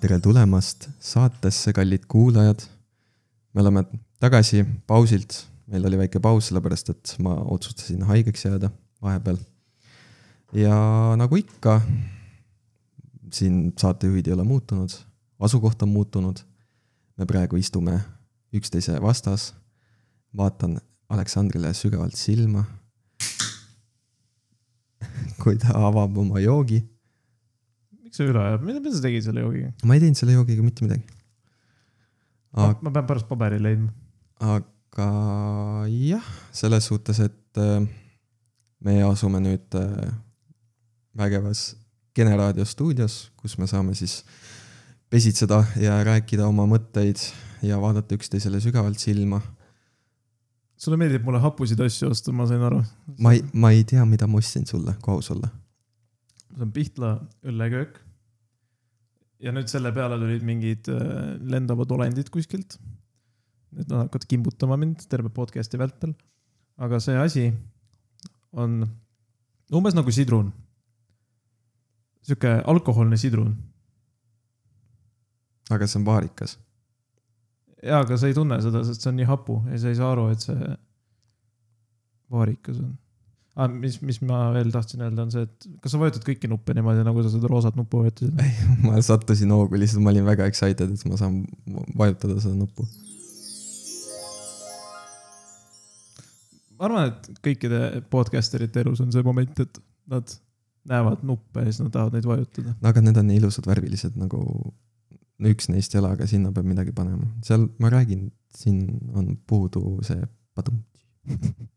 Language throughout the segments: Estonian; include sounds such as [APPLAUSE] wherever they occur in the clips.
tere tulemast saatesse, kallid kuulajad. me oleme tagasi pausilt, meil oli väike paus, sellepärast et ma otsustasin haigeks jääda vahepeal. ja nagu ikka, siin saatejuhid ei ole muutunud, asukoht on muutunud. me praegu istume üksteise vastas. vaatan Aleksandrile sügavalt silma. [LAUGHS] kui ta avab oma joogi see üle ajab, mida, sa tegid selle joogiga? ma ei teinud selle joogiga mitte midagi. Aga... ma pean pärast paberi leidma. aga jah, selles suhtes, et äh, me asume nüüd äh, vägevas Kene raadio stuudios, kus me saame siis pesitseda ja rääkida oma mõtteid ja vaadata üksteisele sügavalt silma. sulle meeldib mulle hapusid asju osta, ma sain aru. ma ei, ma ei tea, mida ma ostsin sulle, kui aus olla. see on Pihtla õlleköök ja nüüd selle peale tulid mingid äh, lendavad olendid kuskilt. Need nad hakkavad kimbutama mind terve podcast'i vältel. aga see asi on umbes nagu sidrun. sihuke alkohoolne sidrun. aga see on vaarikas. jaa, aga sa ei tunne seda, sest see on nii hapu ja sa ei saa aru, et see vaarikas on ah,. mis, mis ma veel tahtsin öelda, on see, et kas sa vajutad kõiki nuppe niimoodi, nagu sa seda roosat nuppu vajutasid? ei, ma sattusin hoogu, lihtsalt ma olin väga excited, et ma saan vajutada seda nuppu. ma arvan, et kõikide podcaster ite elus on see moment, et nad näevad nuppe ja siis nad tahavad neid vajutada. no aga need on nii ilusad värvilised nagu, üks neist ei ole, aga sinna peab midagi panema. seal, ma räägin, siin on puudu see padum [LAUGHS]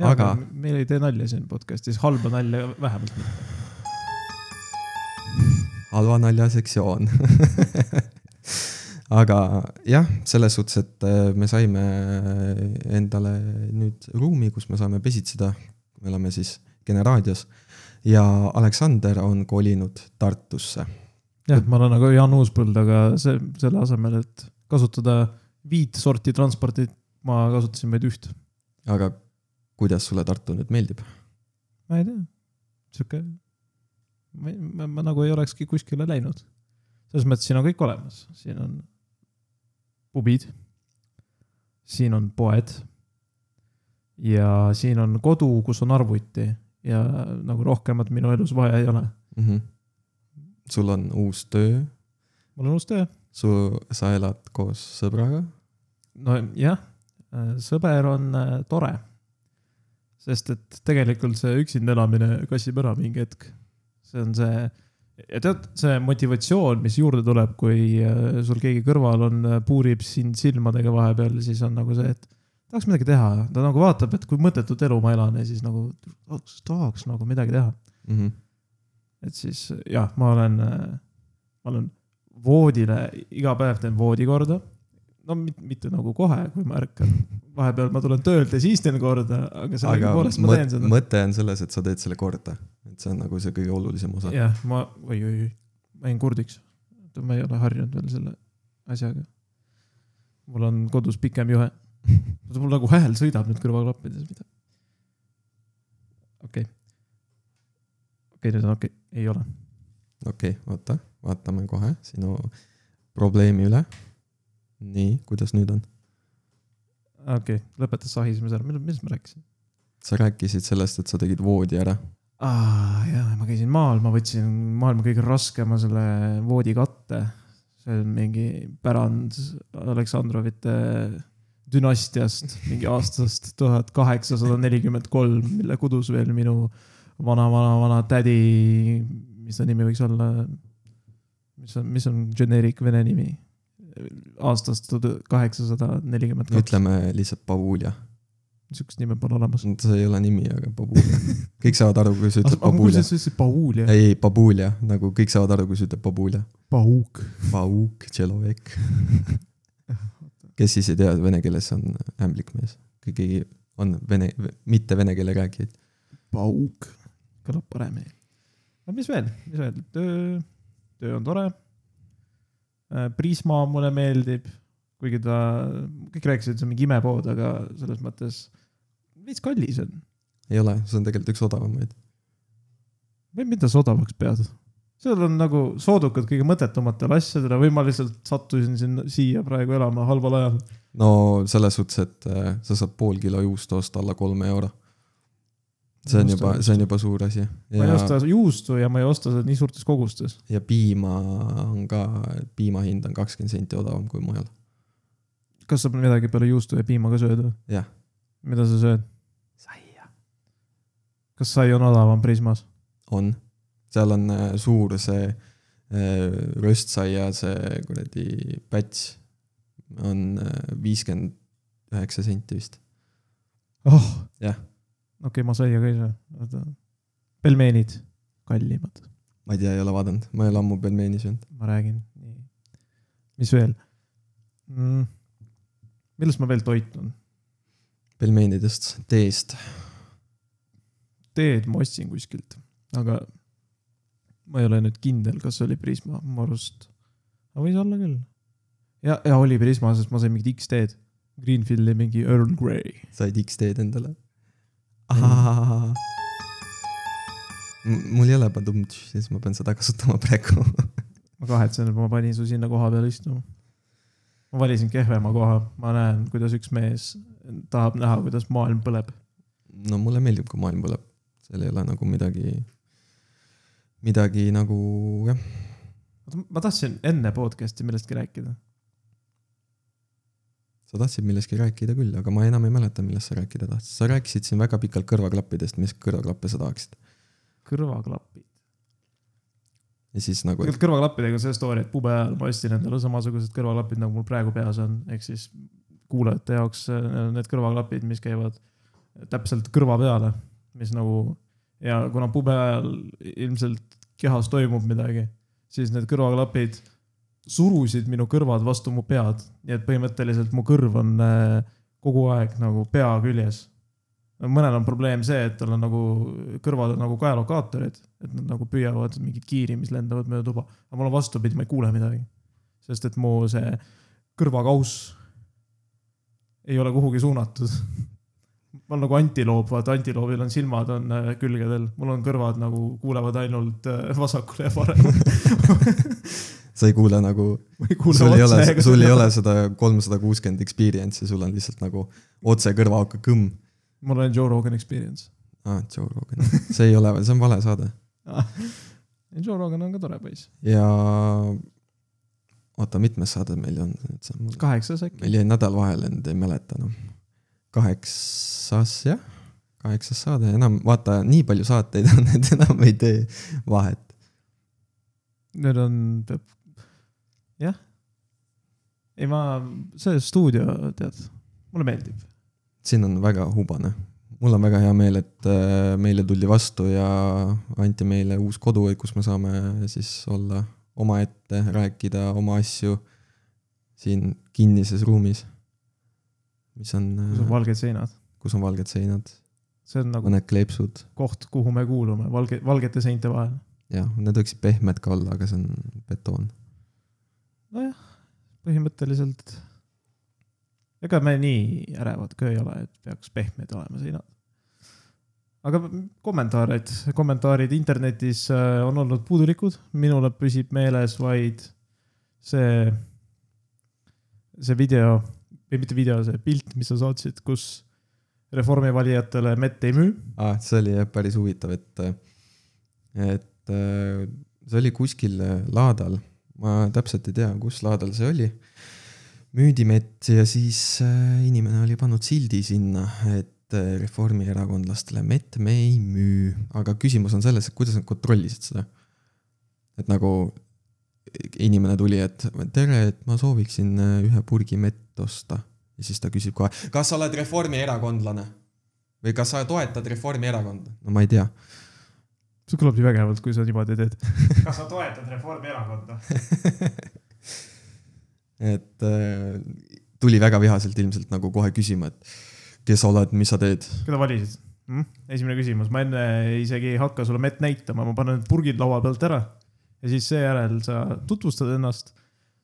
aga. meil ei tee nalja siin podcast'is, halba nalja vähemalt mitte. halva nalja sektsioon [LAUGHS] aga jah, selles suhtes, et äh, me saime endale nüüd ruumi, kus me saame pesitseda. me oleme siis Kene raadios ja Aleksander on kolinud Tartusse. jah, ma olen nagu Jaan Uuspõld, aga see, selle asemel, et kasutada viit sorti transporti, ma kasutasin vaid üht. aga kuidas sulle Tartu nüüd meeldib? ma ei tea, sihuke, ma, ma, ma nagu ei olekski kuskile läinud. selles mõttes siin on kõik olemas, siin on pubid, siin on poed ja siin on kodu, kus on arvuti ja nagu rohkemat minu elus vaja ei ole mm. -hmm. sul on uus töö? mul on uus töö. su, sa elad koos sõbraga? nojah, sõber on äh, tore sest et tegelikult see üksinda elamine kassib ära mingi hetk. see on see, ja tead, see motivatsioon, mis juurde tuleb, kui äh, sul keegi kõrval on, äh, puurib sind silmadega vahepeal, siis on nagu see, et tahaks midagi teha. ta nagu vaatab, et kui mõttetut elu ma elan ja siis nagu tahaks, tahaks nagu midagi teha mm. -hmm. et siis jah, ma olen, äh, ma olen voodile, iga päev teen voodi korda no mitte, mitte nagu kohe, kui ma ärkan, vahepeal ma tulen töölt ja siis teen korda, aga sellegipoolest ma teen seda. mõte on selles, et sa teed selle korda, et see on nagu see kõige olulisem osa. jah, ma, oi, oi, oi, ma jäin kurdiks. ma ei ole harjunud veel selle asjaga. mul on kodus pikem juhe. mul nagu hääl sõidab nüüd kõrvaklappides, mida? okei okay.. okei okay,, nüüd on okei okay., ei ole. okei okay,, oota, vaatame kohe sinu probleemi üle nii, kuidas nüüd on? okei okay,, lõpetas sahisemise ära, millest ma rääkisin? sa rääkisid sellest, et sa tegid voodi ära. aa jaa, ma käisin maal, ma võtsin maailma kõige raskema selle voodikatte. see on mingi pärand Aleksandrovite dünastiast, mingi aastast tuhat kaheksasada nelikümmend kolm, mille kudus veel minu vana-vana-vana tädi, mis ta nimi võiks olla? mis on, mis on generic vene nimi? Aastast tuhat kaheksasada nelikümmend kaks. ütleme lihtsalt Pavulja. niisugust nime pole olemas. see ei ole nimi, aga Pavulja. kõik saavad aru, kui sa ütled Pavulja. sa ütlesid Pavulja. ei, Pavulja, nagu kõik saavad aru, kui sa ütled Pavulja. Pauk. Pauk, Tšelovek. [LAUGHS] kes siis ei tea, vene keeles on ämblikmees, keegi on vene, mitte vene keele rääkijaid. Pauk, kõlab paremini. no mis veel, mis veel, töö, töö on tore Prisma mulle meeldib, kuigi ta, kõik rääkisid, et see on mingi imepood, aga selles mõttes veits kallis on. ei ole, see on tegelikult üks odavamaid. või mida sa odavaks pead? seal on nagu soodukad kõige mõttetumatele asjadele või ma lihtsalt sattusin sinna, siia praegu elama halval ajal. no selles suhtes, et äh, sa saad pool kilo juustu osta alla kolme euro. See on juba, see on juba suur asi. ma ei osta juustu ja ma ei osta seda nii suurtes kogustes. ja piima on ka, piima hind on kakskümmend senti odavam kui mujal. kas sa midagi peale juustu ja piima ka sööd või? jah. mida sa sööd? saia. kas sai on odavam Prismas? on seal on äh, suur see äh, röstsaia, see kuradi päts on äh, viiskümmend üheksa senti vist. oh. jah. Okei okay,, ma saia ka ei saa, oota. pelmeenid, kallimad. ma ei tea, ei ole vaadanud, ma ei ole ammu pelmeeni söönud. ma räägin, nii. mis veel mm.? millest ma veel toitun? pelmeenidest, teest. teed ma ostsin kuskilt, aga ma ei ole nüüd kindel, kas oli Prisma, mu arust, aga võis olla küll. ja, ja oli Prisma, sest ma sain mingit X-teed. Greenfieldi mingi Earl Grey. said X-teed endale? Mul ei ole padumtš, siis ma pean seda kasutama praegu ma kahetsen, et ma panin su sinna koha peale istuma. ma valisin kehvema koha, ma näen, kuidas üks mees tahab näha, kuidas maailm põleb. no mulle meeldib, kui maailm põleb, seal ei ole nagu midagi midagi nagu jah. ma tahtsin enne podcast'i millestki rääkida. Sa tahtsid millestki rääkida küll, aga ma enam ei mäleta, millest sa rääkida tahtsid. sa rääkisid siin väga pikalt kõrvaklappidest, mis kõrvaklappe sa tahaksid? kõrvaklapid. ja siis nagu. tegelikult kõrvaklappidega on see story, et pube ajal ma ostsin endale samasugused kõrvaklapid, nagu mul praegu peas on, ehk siis kuulajate jaoks äh, need kõrvaklapid, mis käivad täpselt kõrva peale, mis nagu ja kuna pube ajal ilmselt kehas toimub midagi, siis need kõrvaklapid surusid minu kõrvad vastu mu pead, nii et põhimõtteliselt mu kõrv on äh, kogu aeg nagu pea küljes. mõnel on probleem see, et tal on nagu kõrvad on nagu kaelokaatorid, et nad nagu püüavad mingit kiiri, mis lendavad mööda tuba, aga mul on vastupidi, ma ei kuule midagi. sest et mu see kõrvakauss ei ole kuhugi suunatud. [LAUGHS] Ma olen nagu antiloop, vaata antiloomil on silmad on äh, külgedel, mul on kõrvad nagu kuulevad ainult äh, vasakule ja paremale [LAUGHS] sa ei kuule nagu, sul ei ole, sul ei ole seda kolmsada kuuskümmend experience'i, sul on lihtsalt nagu otse kõrvaauke kõmm. mul on Joe Rogan experience. aa, ah, Joe Rogan, see ei ole, see on vale saade ah, Joe Rogan on ka tore poiss. ja oota, mitmes saade meil on? kaheksas äkki. meil jäi nädal vahele, nüüd ei mäleta enam no kaheksas jah, kaheksas saade, enam vaata, nii palju saateid on, et enam ei tee vahet. Need on, peab, jah. ei, ma, see stuudio, tead, mulle meeldib. siin on väga hubane, mul on väga hea meel, et äh, meile tuldi vastu ja anti meile uus kodu, kus me saame siis olla omaette, rääkida oma asju siin kinnises ruumis mis on. kus on äh, valged seinad. kus on valged seinad. see on nagu. mõned kleepsud. koht, kuhu me kuulume, valge, valgete seinte vahel. jah, need võiksid pehmed ka olla, aga see on betoon. Nojah, põhimõtteliselt. ega me nii ärevad ka ei ole, et peaks pehmed olema seinad. aga kommentaarid, kommentaarid internetis äh, on olnud puudulikud, minule püsib meeles vaid see, see video või mitte video, see pilt, mis sa saatsid, kus Reformi valijatele mett ei müü. ah, see oli jah päris huvitav, et, et see oli kuskil laadal, ma täpselt ei tea, kus laadal see oli. müüdi mett ja siis äh, inimene oli pannud sildi sinna, et äh, reformierakondlastele mett me ei müü, aga küsimus on selles, et kuidas nad kontrollisid seda. et nagu inimene tuli, et tere, et ma sooviksin äh, ühe purgi mett osta. ja siis ta küsib kohe, kas sa oled reformierakondlane? või kas sa toetad Reformierakonda? no ma ei tea. See kõlab nii vägevalt, kui sa niimoodi teed. kas sa toetad Reformierakonda [LAUGHS] et äh, tuli väga vihaselt ilmselt nagu kohe küsima, et kes sa oled, mis sa teed. keda valisid hm?? esimene küsimus, ma enne isegi ei hakka sulle mett näitama, ma panen purgid laua pealt ära ja siis seejärel sa tutvustad ennast.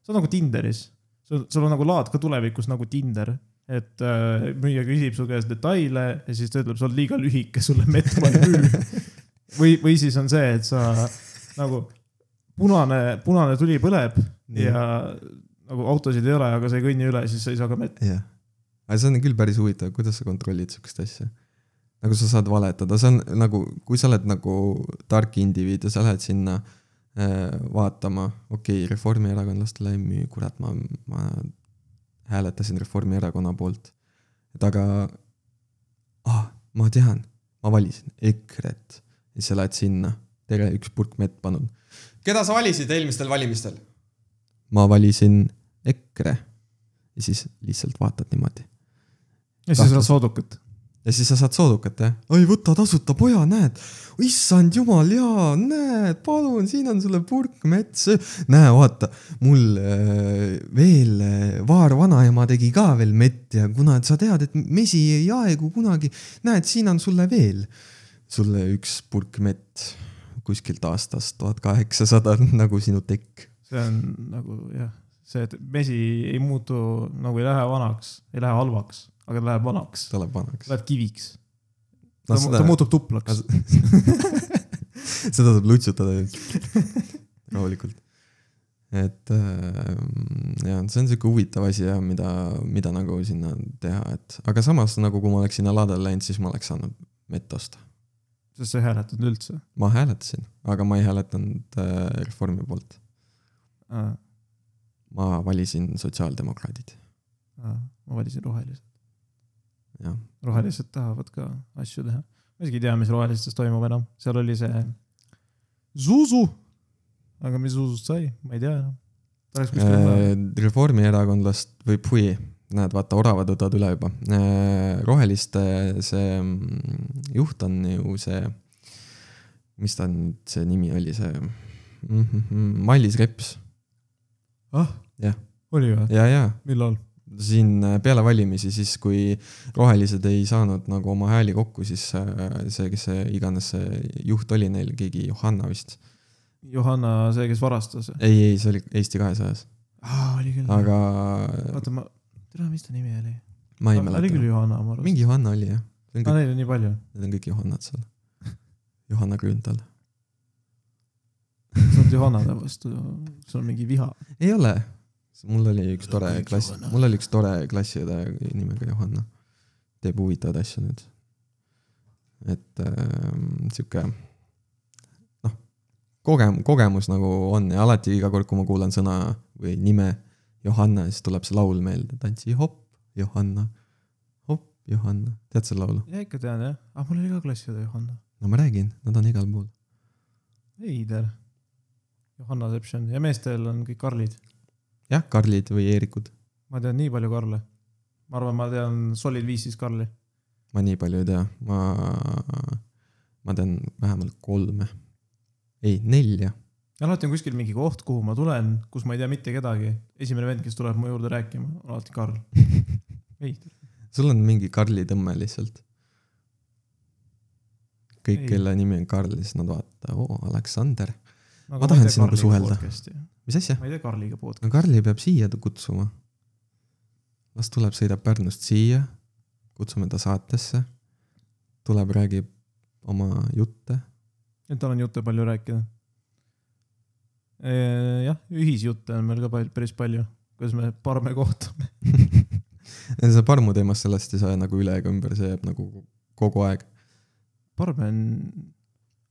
see on nagu Tinderis, sul on nagu laad ka tulevikus nagu Tinder, et äh, müüja küsib su käest detaile ja siis ta ütleb, sa oled liiga lühike, sulle mett ma ei müü. [LAUGHS] või, või siis on see, et sa nagu punane, punane tuli põleb Nii. ja nagu autosid ei ole, aga sa ei kõnni üle, siis sa ei saa ka mett. jah, aga see on küll päris huvitav, kuidas sa kontrollid sihukest asja. nagu sa saad valetada, see on nagu, kui sa oled nagu tark indiviid ja sa lähed sinna äh, vaatama, okei okay,, reformierakondlastele ei müü, kurat, ma, ma hääletasin Reformierakonna poolt. et aga, ah, ma tean, ma valisin EKRE-t ja siis sa lähed sinna, tere, üks purk mett palun. keda sa valisid eelmistel valimistel? ma valisin EKRE. Ja siis lihtsalt vaatad niimoodi. Ja siis saad soodukat. ja siis sa saad soodukat jah, oi võta tasuta poja, näed, issand jumal, jaa, näed, palun, siin on sulle purk mets, näe, vaata, mul äh, veel äh, vaarvanaema tegi ka veel mett ja kuna et sa tead, et mesi ei aegu kunagi, näed, siin on sulle veel, sulle üks purk mett kuskilt aastast tuhat kaheksasada nagu sinu tekk. see on nagu jah, see, mesi ei muutu nagu ei lähe vanaks, ei lähe halvaks, aga ta läheb vanaks, ta läheb vanaks. läheb kiviks. No ta, seda- ta muutub tuplaks. [LAUGHS] seda saab lutsutada rahulikult. et äh, jah, see on sihuke huvitav asi jah, mida, mida nagu sinna teha, et aga samas nagu kui ma oleks sinna laadale läinud, siis ma oleks saanud mett osta. Sest sa ei hääletanud üldse. ma hääletasin, aga ma ei hääletanud äh, Reformi poolt. ma valisin sotsiaaldemokraadid, ma valisin rohelised. rohelised tahavad ka asju teha. ma isegi ei tea, mis rohelistes toimub enam, seal oli see Zuzu. aga mis Zuzust sai, ma ei tea enam. Äh, Reformierakondlast või pui, näed, vaata, oravad võtavad üle juba. roheliste see mm, juht on ju see, mis ta nüüd, see nimi oli, see mm -hmm, Mailis Reps. ah, oli või? ja, ja millal? siin äh, peale valimisi, siis kui rohelised ei saanud nagu oma hääli kokku, siis äh, see, kes see iganes see juht oli neil, keegi Johanna vist. Johanna, see, kes varastas. ei, ei, see oli Eesti kahesajas, aa, oli küll. aga oota, ma, tere, mis ta nimi oli? ma ei oli mäleta küll. Johanna, ma arvan. mingi Johanna oli jah. aa, neid on nii palju. Need on kõik Johannad seal. Johanna Grünthal. sa oled Johannade vastu, sul on mingi viha. ei ole, mul oli üks tore Kõik klass mul oli üks tore klassiõde nimega Johanna. teeb huvitavaid asju nüüd. et äh, sihuke noh, kogem-, kogemus nagu on ja alati iga kord, kui ma kuulan sõna või nime Johanna, siis tuleb see laul meelde, tantsi hopp, Johanna, hopp, Johanna, tead seda laulu? ja ikka tean jah, ah mul oli ka klassiõde Johanna. no ma räägin, nad on igal pool. veider. Johannaception ja meestel on kõik Karlid. jah, Karlid või Eerikud, ma tean nii palju Karle. ma arvan, ma tean Solid viisteist Karli. ma nii palju ei tea, ma, ma tean vähemalt kolme, ei nelja alati on kuskil mingi koht, kuhu ma tulen, kus ma ei tea mitte kedagi. esimene vend, kes tuleb mu juurde rääkima, on alati Karl. veider. sul on mingi Karli tõmme lihtsalt. kõik, kelle nimi on Karl, siis nad vaatavad, oo, Aleksander. Nagu Ma tahan sinuga suhelda. ma mis asja? ei tee Karliga podcast'i. no Karli peab siia kutsuma. las tuleb, sõidab Pärnust siia, kutsume ta saatesse. tuleb, räägib oma jutte. et tal on jutte palju rääkida. jah, ühisjutte on meil ka pal- päris palju, kuidas me parme kohtume. [LAUGHS] see parmu teemast, sellest ei saa nagu üle ega ümber, see jääb nagu kogu aeg. parme on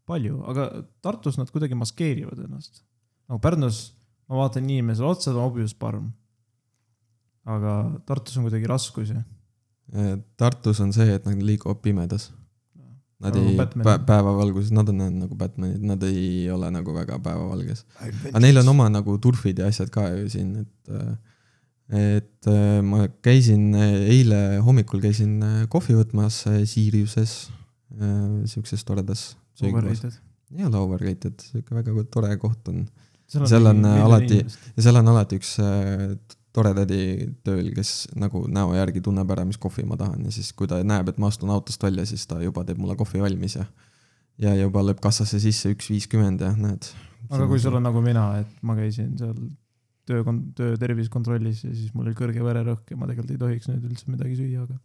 palju, aga Tartus nad kuidagi maskeerivad ennast. nagu Pärnus ma vaatan inimesele otsa, ta on obvious parm. aga Tartus on kuidagi raskusi. Tartus on see, et nad liiguvad pimedas. Nad Nagu ei, päevavalguses, nad on nagu Batmanid, nad ei ole nagu väga päevavalges. aga neil on oma nagu turfid ja asjad ka ju siin, et, et äh, ma käisin eile hommikul käisin äh, kohvi võtmas äh, Siriuses, siukses toredas söögikohas. ole overrated, siuke väga tore koht on. Seal on, äh, alati- ja seal on alati üks äh, tore tädi tööl, kes nagu näo järgi tunneb ära, mis kohvi ma tahan ja siis, kui ta näeb, et ma astun autost välja, siis ta juba teeb mulle kohvi valmis ja ja juba lööb kassasse sisse üks viiskümmend ja näed. aga kui sul on nagu mina, et ma käisin seal töö, töö tervisekontrollis ja siis mul oli kõrge vererõhk ja ma tegelikult ei tohiks nüüd üldse midagi süüa, aga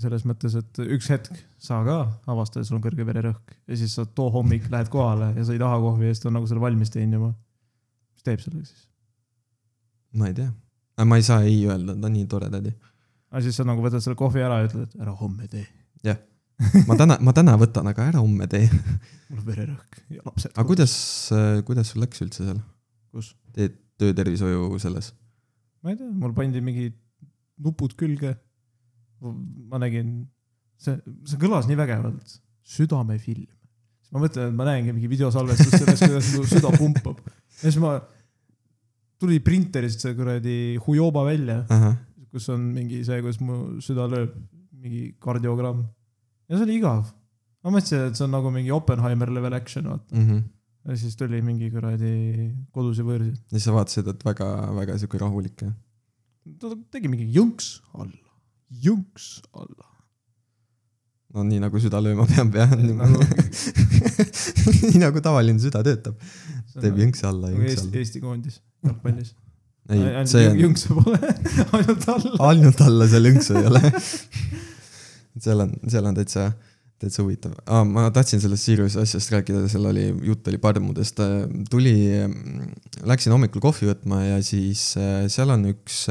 selles mõttes, et üks hetk sa ka avastad, et sul on kõrge vererõhk ja siis sa too hommik lähed kohale ja sa ei taha kohvi ja siis ta on nagu selle valmis teinud juba. mis teeb sellega siis? ma ei tea, ma ei saa ei öelda, ta on nii tore tädi. aga siis sa nagu võtad selle kohvi ära ja ütled, et ära homme tee, ma täna, ma täna võtan, aga ära homme tee. [LAUGHS] mul on vererõhk ja lapsed. aga? kuidas, kuidas sul läks üldse seal? kus? teed töötervishoiu selles? ma ei tea, mul pandi mingid nupud külge. ma nägin, see, see kõlas nii vägevalt, südamefilm. siis ma mõtlen, et ma näengi mingi videosalvestust sellest, kuidas mu süda pumpab. ja siis ma, tuli printerist see kuradi Hujoba välja, ahah, kus on mingi see, kus mu süda lööb, mingi kardiogramm. ja see oli igav. ma mõtlesin, et see on nagu mingi Oppenheimer level action, vaata. mhmh. ja siis tuli mingi kuradi kodusi võõrsid. ja siis sa vaatasid, et väga, väga sihuke rahulik ja. ta tegi mingi jõnks alla, jõnks alla. no nii nagu süda lööma peab jah. Nagu- [LAUGHS] nii nagu tavaline süda töötab, teeb jõnkse alla, nagu jõnkse alla. Eesti koondis jalgpallis. ei, see on, jõnkse pole, [LAUGHS] ainult alla. ainult alla seal jõnksu ei ole. [LAUGHS] seal on, seal on täitsa, täitsa huvitav ah,. ma tahtsin sellest Siriuse asjast rääkida, seal oli, jutt oli parmudest. tuli, läksin hommikul kohvi võtma ja siis äh, seal on üks,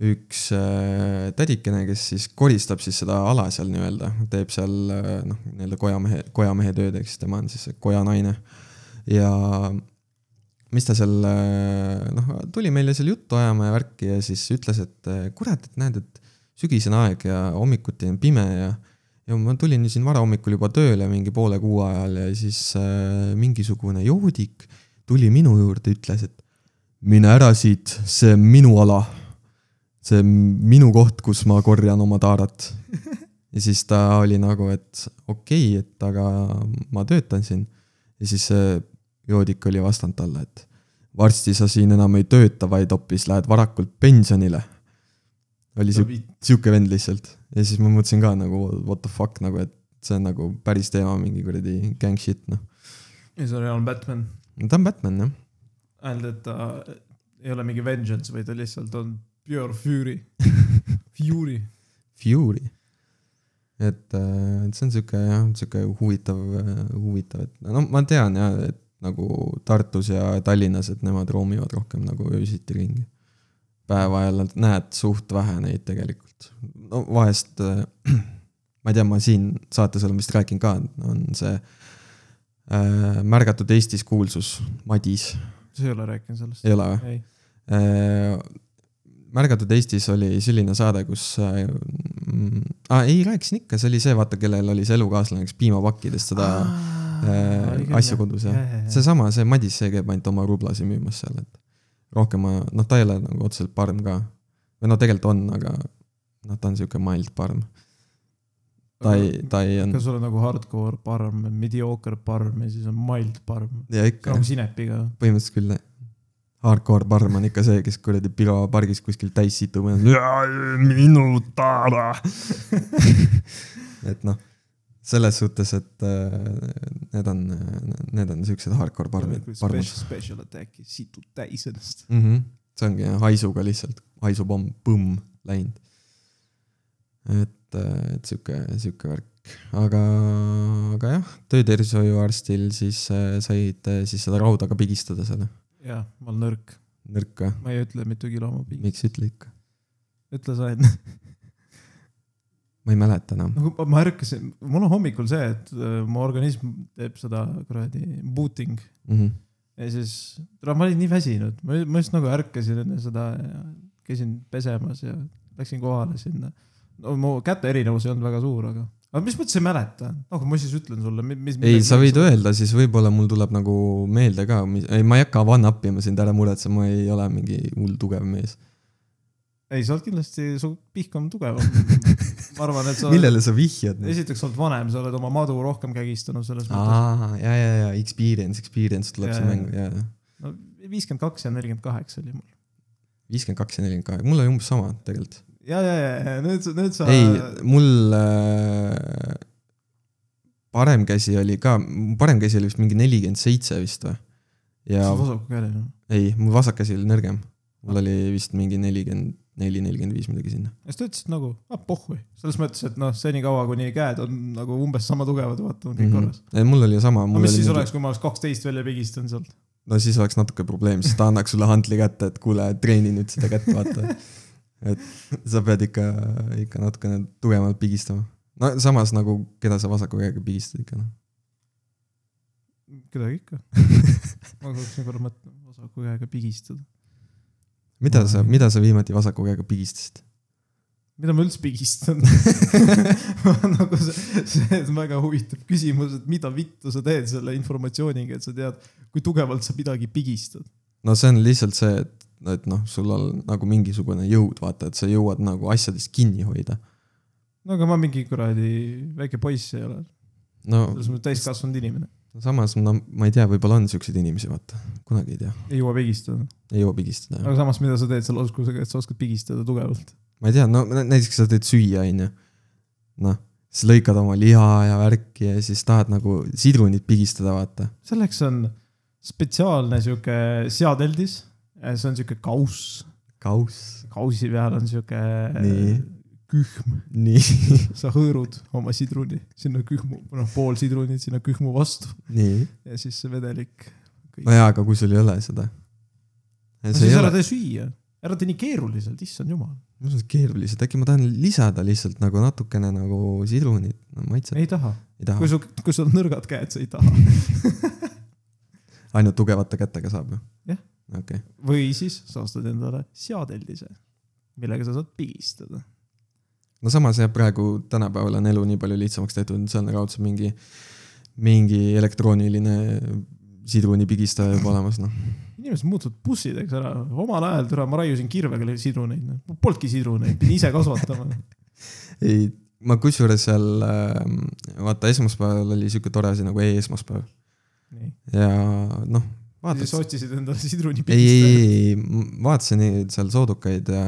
üks äh, tädikene, kes siis koristab siis seda ala seal nii-öelda, teeb seal äh, noh, nii-öelda kojamehe, kojamehe tööd, eks tema on siis see kojanaine. ja mis ta seal noh, tuli meile seal juttu ajama ja värki ja siis ütles, et eh, kurat, et näed, et sügisene aeg ja hommikuti on pime ja ja ma tulin siin varahommikul juba tööle mingi poole kuu ajal ja siis äh, mingisugune joodik tuli minu juurde, ütles, et mine ära siit, see on minu ala. see on minu koht, kus ma korjan oma taarat. [LAUGHS] ja siis ta oli nagu, et okei okay,, et aga ma töötan siin. ja siis see joodik oli vastanud talle, et varsti sa siin enam ei tööta, vaid hoopis lähed varakult pensionile. oli siuke, siuke vend lihtsalt ja siis ma mõtlesin ka nagu what the fuck nagu, et see on nagu päris teema, mingi kuradi gang shit noh. ja see on reaalne Batman. ta on Batman jah, ainult, et ta ei ole mingi vengeance, vaid ta lihtsalt on pure fury. [LAUGHS] Fury. Fury. et, et see on siuke jah, siuke huvitav, huvitav, et no ma tean jah, et nagu Tartus ja Tallinnas, et nemad roomivad rohkem nagu öösiti ringi. päeva ajal näed suht vähe neid tegelikult. no vahest, [CLEARS THROAT] ma ei tea, ma siin saates olen vist rääkinud ka, on see äh, märgatud Eestis kuulsus Madis, sa ei ole rääkinud sellest? ei ole või? Äh, märgatud Eestis oli selline saade, kus äh, ah,, ei rääkisin ikka, see oli see, vaata, kellel oli see elukaaslane, kes piimapakkidest seda äh, asju kodus jah. seesama, see Madis, see käib ainult oma rublasi müümas seal, et rohkem ma, noh, ta ei ole nagu otseselt parm ka. või no tegelikult on, aga noh, ta on sihuke mild parm. ta ei, ta ei on kas sul on nagu hardcore parm, mediocre parm ja siis on mild parm? ja ikka nagu sinepiga. põhimõtteliselt küll jah. Hardcore parm on ikka see, kes kuradi piropargis kuskil täis situb ja minu taara. [LAUGHS] et noh, selles suhtes, et äh, need on, need on siuksed hardcore parmid, parmud Special, special attack'i situd täis ennast. mm. -hmm. see ongi haisuga lihtsalt, haisupomm, põmm, läinud. et, et sihuke, sihuke värk, aga, aga jah, töötervishoiuarstil siis äh, said äh, siis seda rauda ka pigistada seal, jah, ma olen nõrk. nõrk või? ma ei ütle, mitu kilo ma pigin. miks ütle ikka? ütle sa enne. Ma ei mäleta enam. nagu ma- ärkasin, mul on hommikul see, et äh, mu organism teeb seda kuradi booting Mm -hmm. ja siis, ma olin nii väsinud, ma just nagu ärkasin enne seda ja käisin pesemas ja läksin kohale sinna. no mu käte erinevus ei olnud väga suur, aga, aga mis mõttes ei mäleta, noh, ma siis ütlen sulle, mis. ei, sa võid. öelda, siis võib-olla mul tuleb nagu meelde ka, ei, ma ei hakka one-up ima sind, ära muretse, ma ei ole mingi hull tugev mees. ei, sa oled kindlasti, su pihk on tugevam. [LAUGHS] ma arvan, et sa oled, millele sa vihjad? esiteks sa oled vanem, sa oled oma madu rohkem kägistanud selles mõttes. ja, ja, ja experience, experience tuleb jaa. mängu ja, ja no viiskümmend kaks ja nelikümmend kaheksa oli mul. viiskümmend kaks ja nelikümmend kaheksa, mul oli umbes sama tegelikult. ja, ja, ja, nüüd, nüüd sa. ei, mul äh, parem käsi oli ka, parem käsi oli vist mingi nelikümmend seitse vist või? ja sa vasakukäeline. ei, mul vasak käsi oli nõrgem. mul oli vist mingi nelikümmend neli, nelikümmend viis midagi sinna. ja siis ta ütles et nagu, ah pohhui, selles mõttes, et noh, senikaua kuni käed on nagu umbes sama tugevad, vaata on kõik mm -hmm. korras. mul oli sama. no mis siis oleks, kui ma oleks kaksteist välja pigistanud sealt? no siis oleks natuke probleem, siis ta annaks sulle handli kätte, et kuule, treeni nüüd seda kätt, vaata. et sa pead ikka, ikka natukene tugevamalt pigistama. no samas nagu, keda sa vasaku käega pigistad ikka noh. kedagi ikka. ma hakkaksin korra mõtlema, vasaku käega pigistada. Mida sa, mida sa viimati vasaku käega pigistasid? mida ma üldse pigistan [LAUGHS] [LAUGHS] nagu see, see on väga huvitav küsimus, et mida vittu sa teed selle informatsiooniga, et sa tead, kui tugevalt sa midagi pigistad. no see on lihtsalt see, et, et noh, sul on nagu mingisugune jõud, vaata, et sa jõuad nagu asjadest kinni hoida. no aga ma mingi kuradi väike poiss ei ole, no selles mõttes täiskasvanud inimene, samas, no ma ei tea, võib-olla on siukseid inimesi, vaata, kunagi ei tea, ei jõua pigistada. ei jõua pigistada. aga samas, mida sa teed selle oskusega, et sa oskad pigistada tugevalt? ma ei tea, no nä- näiteks sa teed süüa, onju. noh, siis lõikad oma liha ja värki ja siis tahad nagu sidrunit pigistada, vaata. selleks on spetsiaalne sihuke seadeldis, see on sihuke kauss, kauss. kausi peal on sihuke Nii. kühm, nii, [LAUGHS] sa hõõrud oma sidruni sinna kühmu, noh pool sidrunit sinna kühmu vastu nii. ja siis see vedelik. no jaa, aga kui sul ei ole seda. no siis ära tee süüa, ära tee nii keeruliselt, issand jumal. mis mõttes keerulised, äkki ma tahan lisada lihtsalt nagu natukene nagu sidrunit no,, maitset, ei taha, taha kui, sul, kui sul on nõrgad käed, sa ei taha. [LAUGHS] ainult tugevate kätega saab ju? Jah. okei okay., või siis sa ostad endale seadeldise, millega sa saad pigistada. No samas jah, praegu tänapäeval on elu nii palju lihtsamaks tehtud, seal on raudselt mingi, mingi elektrooniline sidrunipigistaja juba olemas, noh. inimesed muutuvad bussideks ära, omal ajal türa ma raiusin kirvega sidruneid, mul polnudki sidruneid, pidin ise kasvatama. [LAUGHS] ei, ma kusjuures seal, vaata esmaspäeval oli sihuke tore asi nagu e-esmaspäev. Ja noh, siis otsisid endale sidruni ei, ei, ei, vaatasin seal soodukaid ja,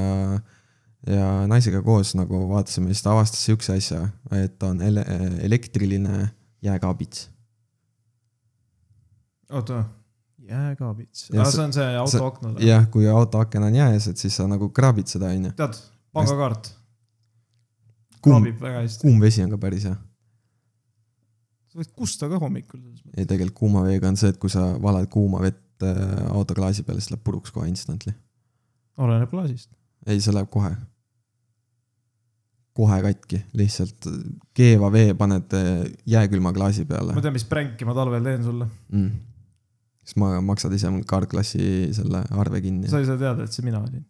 ja naisega koos nagu vaatasime, siis ta avastas siukse asja, et ta on ele elektriline jääkaabits. oota, jääkaabits, aa see- on see auto aknal. jah, kui auto aken on jääs, et siis sa nagu kraabid seda, onju. tead, pangakaart kuum, kuum vesi on ka päris hea. sa võid kusta ka hommikul. ei, tegelikult kuuma veega on see, et kui sa valad kuuma vett äh, autoklaasi peale, siis läheb puruks kohe instantly. oleneb klaasist. ei, see läheb kohe. Kohe katki, lihtsalt keeva vee paned jääkülma klaasi peale ma tean, mis pränki ma talvel teen sulle. mm.. siis ma, maksad ise mul kaartklassi selle arve kinni. sa ei saa teada, et see mina olin.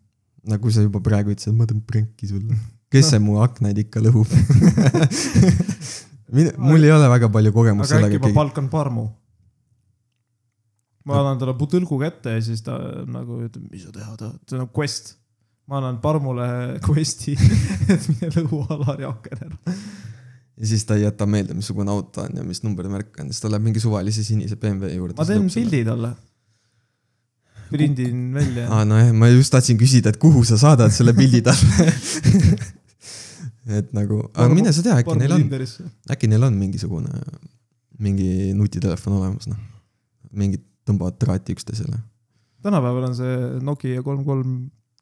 no kui sa juba praegu ütlesid, ma teen pränki sulle. kes see mu aknaid ikka lõhub [LAUGHS] mul ei ole väga palju kogemust aga äkki sellega ma. palkan parmu. ma annan talle putõlgu kätte ja siis ta nagu ütleb, mis sa teha tahad, see on nagu quest. Ma annan parmule [LAUGHS] quest'i, et mine lõhu Alari aken ära. ja siis ta ei jäta meelde, missugune auto on ja mis numbrimärk on, siis ta läheb mingi suvalise sinise BMW juurde. ma teen pildi talle. prindin välja. aa, nojah, ma just tahtsin küsida, et kuhu sa saadad selle pildi talle. [LAUGHS] et nagu, aga Parmu- mine sa tea, äkki neil on, äkki neil on mingisugune, mingi nutitelefon olemas, noh. mingid tõmbavad traati üksteisele. tänapäeval on see Nokia kolm kolm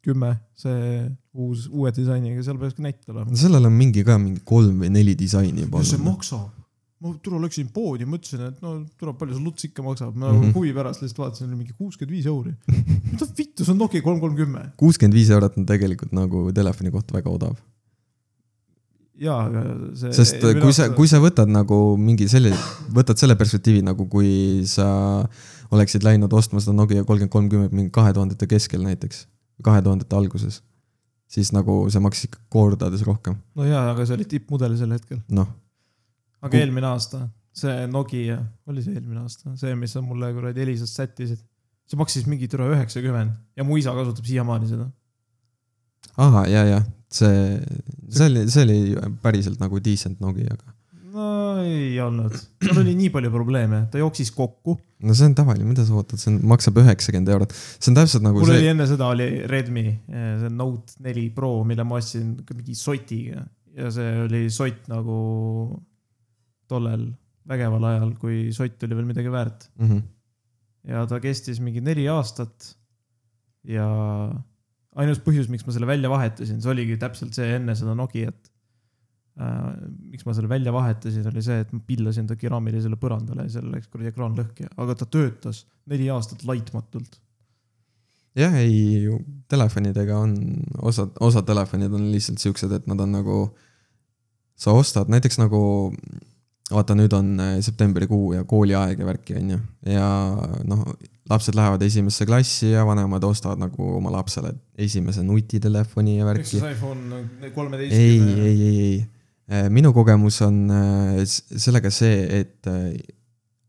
kümme, see uus, uue disainiga, seal peaks ka näit olema sellel on mingi ka mingi kolm või neli disaini juba mis see maksab? ma tule läksin poodi, mõtlesin, et no tule, palju see luts ikka maksab, ma mm -hmm. huvi pärast lihtsalt vaatasin, oli mingi kuuskümmend viis euri. mida vittu, see on Nokia kolm kolm kümme. kuuskümmend viis eurot on tegelikult nagu telefoni kohta väga odav. jaa, aga see. sest kui sa, kui sa võtad nagu mingi selle, võtad selle perspektiivi nagu kui sa oleksid läinud ostma seda Nokia kolmkümmend kolmkümmend mingi kahe tuhandete keskel näiteks, kahe tuhandete alguses, siis nagu see maksis ikka kordades rohkem, no jaa, aga see oli tippmudel sel hetkel. noh. aga Ku- eelmine aasta, see Nokia, oli see eelmine aasta, see, mis sa mulle kuradi Elisast sättisid. see maksis mingi türa üheksakümmend ja mu isa kasutab siiamaani seda. ahah, ja, ja see, see oli, see oli päriselt nagu decent Nokia, aga no ei olnud, seal oli nii palju probleeme, ta jooksis kokku. no see on tavaline, mida sa ootad, see on, maksab üheksakümmend eurot, see on täpselt nagu mul oli see, enne seda oli Redmi, see Note neli Pro, mille ma ostsin mingi sotiga ja see oli sott nagu tollel vägeval ajal, kui sott oli veel midagi väärt mm. -hmm. ja ta kestis mingi neli aastat. ja ainus põhjus, miks ma selle välja vahetasin, see oligi täpselt see enne seda Nokiat. Äh, miks ma selle välja vahetasin, oli see, et ma pillasin ta keraamilisele põrandale ja seal läks kuradi ekraan lõhki, aga ta töötas neli aastat laitmatult. jah, ei, telefonidega on, osad, osad telefonid on lihtsalt siuksed, et nad on nagu, sa ostad näiteks nagu, vaata, nüüd on äh, septembrikuu ja kooliaeg ja värki, on ju, ja noh, lapsed lähevad esimesse klassi ja vanemad ostavad nagu oma lapsele esimese nutitelefoni ja värki see iPhone ei, kolmeteistkümne? ei, ei, ei. Minu kogemus on äh, sellega see, et äh,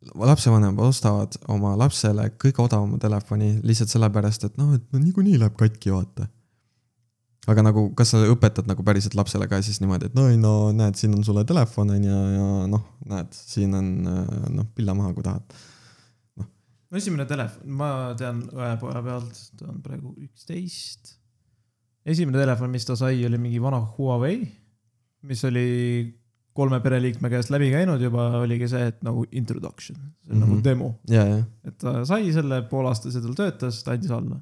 lapsevanemad ostavad oma lapsele kõige odavama telefoni lihtsalt sellepärast, et noh, et no niikuinii läheb katki, vaata. aga nagu, kas sa õpetad nagu päriselt lapsele ka siis niimoodi, et no ei no näed, siin on sulle telefon on ju ja noh, näed, siin on äh, noh, pilla maha, kui tahad. no esimene telefon, ma tean õepoja pealt, ta on praegu üksteist. esimene telefon, mis ta sai, oli mingi vana Huawei, mis oli kolme pereliikme käest läbi käinud juba, oligi see, et nagu introduction, see on mm -hmm. Mhm. nagu demo, ja, ja, et ta sai selle poolaastase, tal töötas, ta andis alla.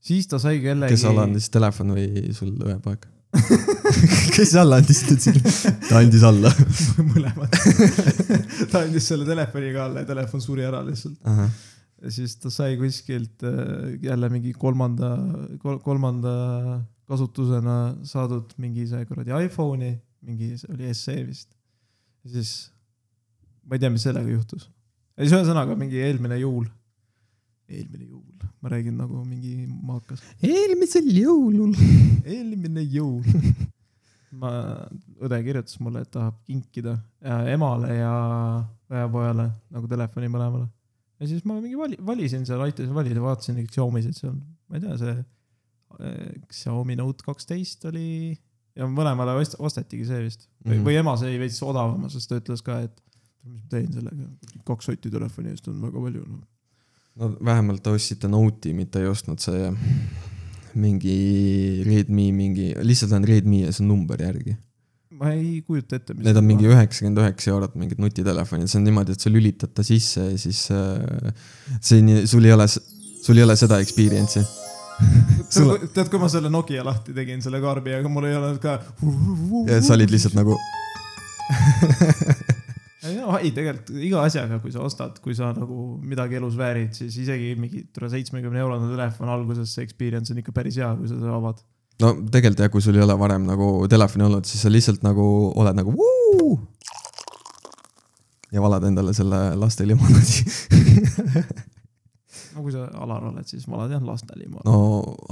siis ta sai kellegi. kes alla andis, telefon või sul õepoeg? [LAUGHS] kes alla andis sulle? ta andis alla. [LAUGHS] mõlemad. ta andis selle telefoniga alla ja telefon suri ära lihtsalt. ja siis ta sai kuskilt äh, jälle mingi kolmanda, kolmanda kasutusena saadud mingi see kuradi iPhone'i, mingi see oli SE vist. ja siis ma ei tea, mis sellega juhtus. ja siis ühesõnaga mingi eelmine juul, eelmine juul, ma räägin nagu mingi maakas, eelmisel jõulul. [LAUGHS] eelmine juul. ma, õde kirjutas mulle, et tahab kinkida ja emale ja õepojale nagu telefoni mõlemale. ja siis ma mingi vali, valisin seal, aitasin valida, vaatasin neid Xiaomi'sid seal, ma ei tea, see Xiaomi Note kaksteist oli ja mõlemale ost- ostatigi see vist või, Mhm. või ema sai veits odavama, sest ta ütles ka, et mis ma teen sellega, kaks sotti telefoni eest on väga palju no.. no vähemalt ostsite Note'i, mitte ei ostnud see mingi Redmi mingi, lihtsalt on Redmi ja see on number järgi. ma ei kujuta ette, Need on mingi üheksakümmend üheksa eurot mingid nutitelefonid, see on niimoodi, et sa lülitad ta sisse ja siis äh, see sul ei ole, sul ei ole seda experience'i. [LAUGHS] Sul- tead, kui ma selle Nokia lahti tegin, selle kaarbi, aga mul ei olnud ka. ja sa olid lihtsalt nagu, [LAUGHS] ei no ei, tegelikult iga asjaga, kui sa ostad, kui sa nagu midagi elus väärid, siis isegi mingi seitsmekümne eurone telefon alguses, see experience on ikka päris hea, kui sa seda avad. no tegelikult jah, kui sul ei ole varem nagu telefoni olnud, siis sa lihtsalt nagu oled nagu vuu! ja valad endale selle laste limonaadi. [LAUGHS] no kui sa Alar oled, siis ma olen jah lastelimaad no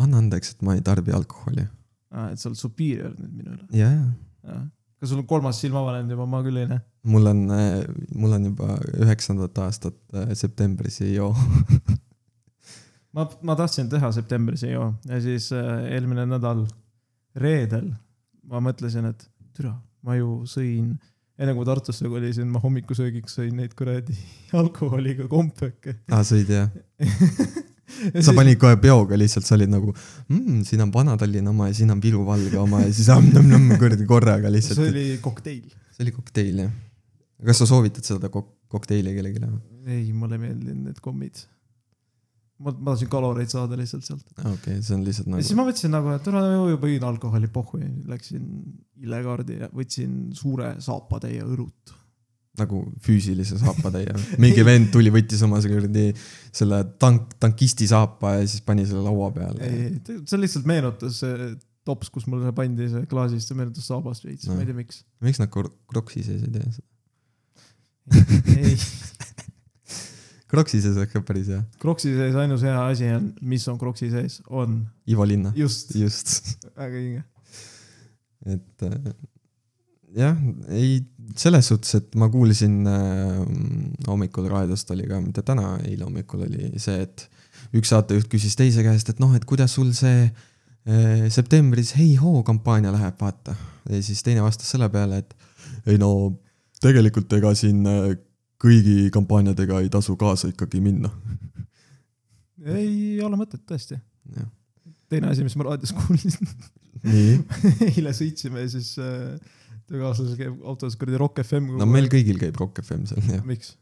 anna andeks, et ma ei tarbi alkoholi. ah,. et sa oled superior nüüd minu üle. jaa, kas sul on kolmas silm avanenud juba, ma küll ei näe. mul on, mul on juba üheksandat aastat äh, septembris ei joo. [LAUGHS] ma, ma tahtsin teha septembris ei joo ja siis äh, eelmine nädal reedel ma mõtlesin, et türa, ma ju sõin, enne kui ma Tartusse kolisin, ma hommikusöögiks sõin neid kuradi [LAUGHS] alkoholiga kompöke. aa, sõid jah? [LAUGHS] sa panid kohe peoga lihtsalt, sa olid nagu mmm,, siin on Vana-Tallinna oma ja siin on Viru valge oma ja siis amm-amm-amm [LAUGHS] kuradi korraga lihtsalt. see oli kokteil. see oli kokteil jah. kas sa soovitad seda kok-, kokteili kellelegi? ei, mulle ei meeldinud need kommid. ma, ma tahtsin kaloreid saada lihtsalt sealt. okei okay,, see on lihtsalt ja siis nagu, ma mõtlesin nagu, et tule ju võin alkoholi pohhu ja läksin illekaardi ja võtsin suure saapatäie õlut. nagu füüsilise saapatäie. mingi vend tuli, võttis oma kuradi selle tank, tankisti saapa ja siis pani selle laua peale. ei, see lihtsalt meenutas tops, kus mul see pandi see klaasist, see meenutas saabast veits no., No. ma ei tea, miks. miks nad kro- kroksi sees ei tee seda? ei, [LAUGHS] kroksi sees ka päris hea. Croksi sees ainus hea asi on, mis on Croksi sees, on Ivo Linna, just, just. [LAUGHS] väga hinge. et äh, jah, ei, selles suhtes, et ma kuulsin äh, hommikul raadiost oli ka, mitte täna, eile hommikul oli see, et üks saatejuht küsis teise käest, et noh, et kuidas sul see äh, septembris Hei hoo kampaania läheb, vaata. ja siis teine vastas selle peale, et ei no tegelikult ega siin äh, kõigi kampaaniadega ei tasu kaasa ikkagi minna. ei ole mõtet tõesti. teine asi, mis ma raadios kuulsin, [LAUGHS] eile sõitsime ja siis äh, töökaaslasel käib autos kuradi Rock FM. no meil kõigil käib Rock FM seal, jah. miks?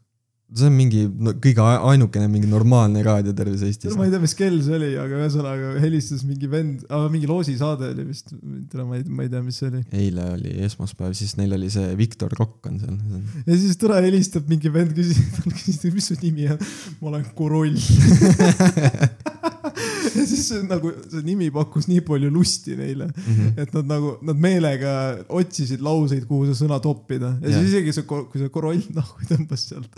See on mingi no, kõige ainukene mingi normaalne raadio terves Eestis. ma ei tea, mis kell see oli, aga ühesõnaga helistas mingi vend, mingi loosisaade oli vist, ma ei, ma ei tea, mis see oli. eile oli esmaspäev, siis neil oli see Viktor Kokk on seal. ja siis tore helistab mingi vend, küsis, [LAUGHS] küsis, mis su nimi on. ma olen Koroll. [LAUGHS] ja [LAUGHS] siis see nagu see nimi pakkus nii palju lusti neile, Mhm. et nad nagu, nad meelega otsisid lauseid, kuhu see sõna toppida ja Jah. siis isegi see, kui see Koroll [LAUGHS] nahku tõmbas sealt,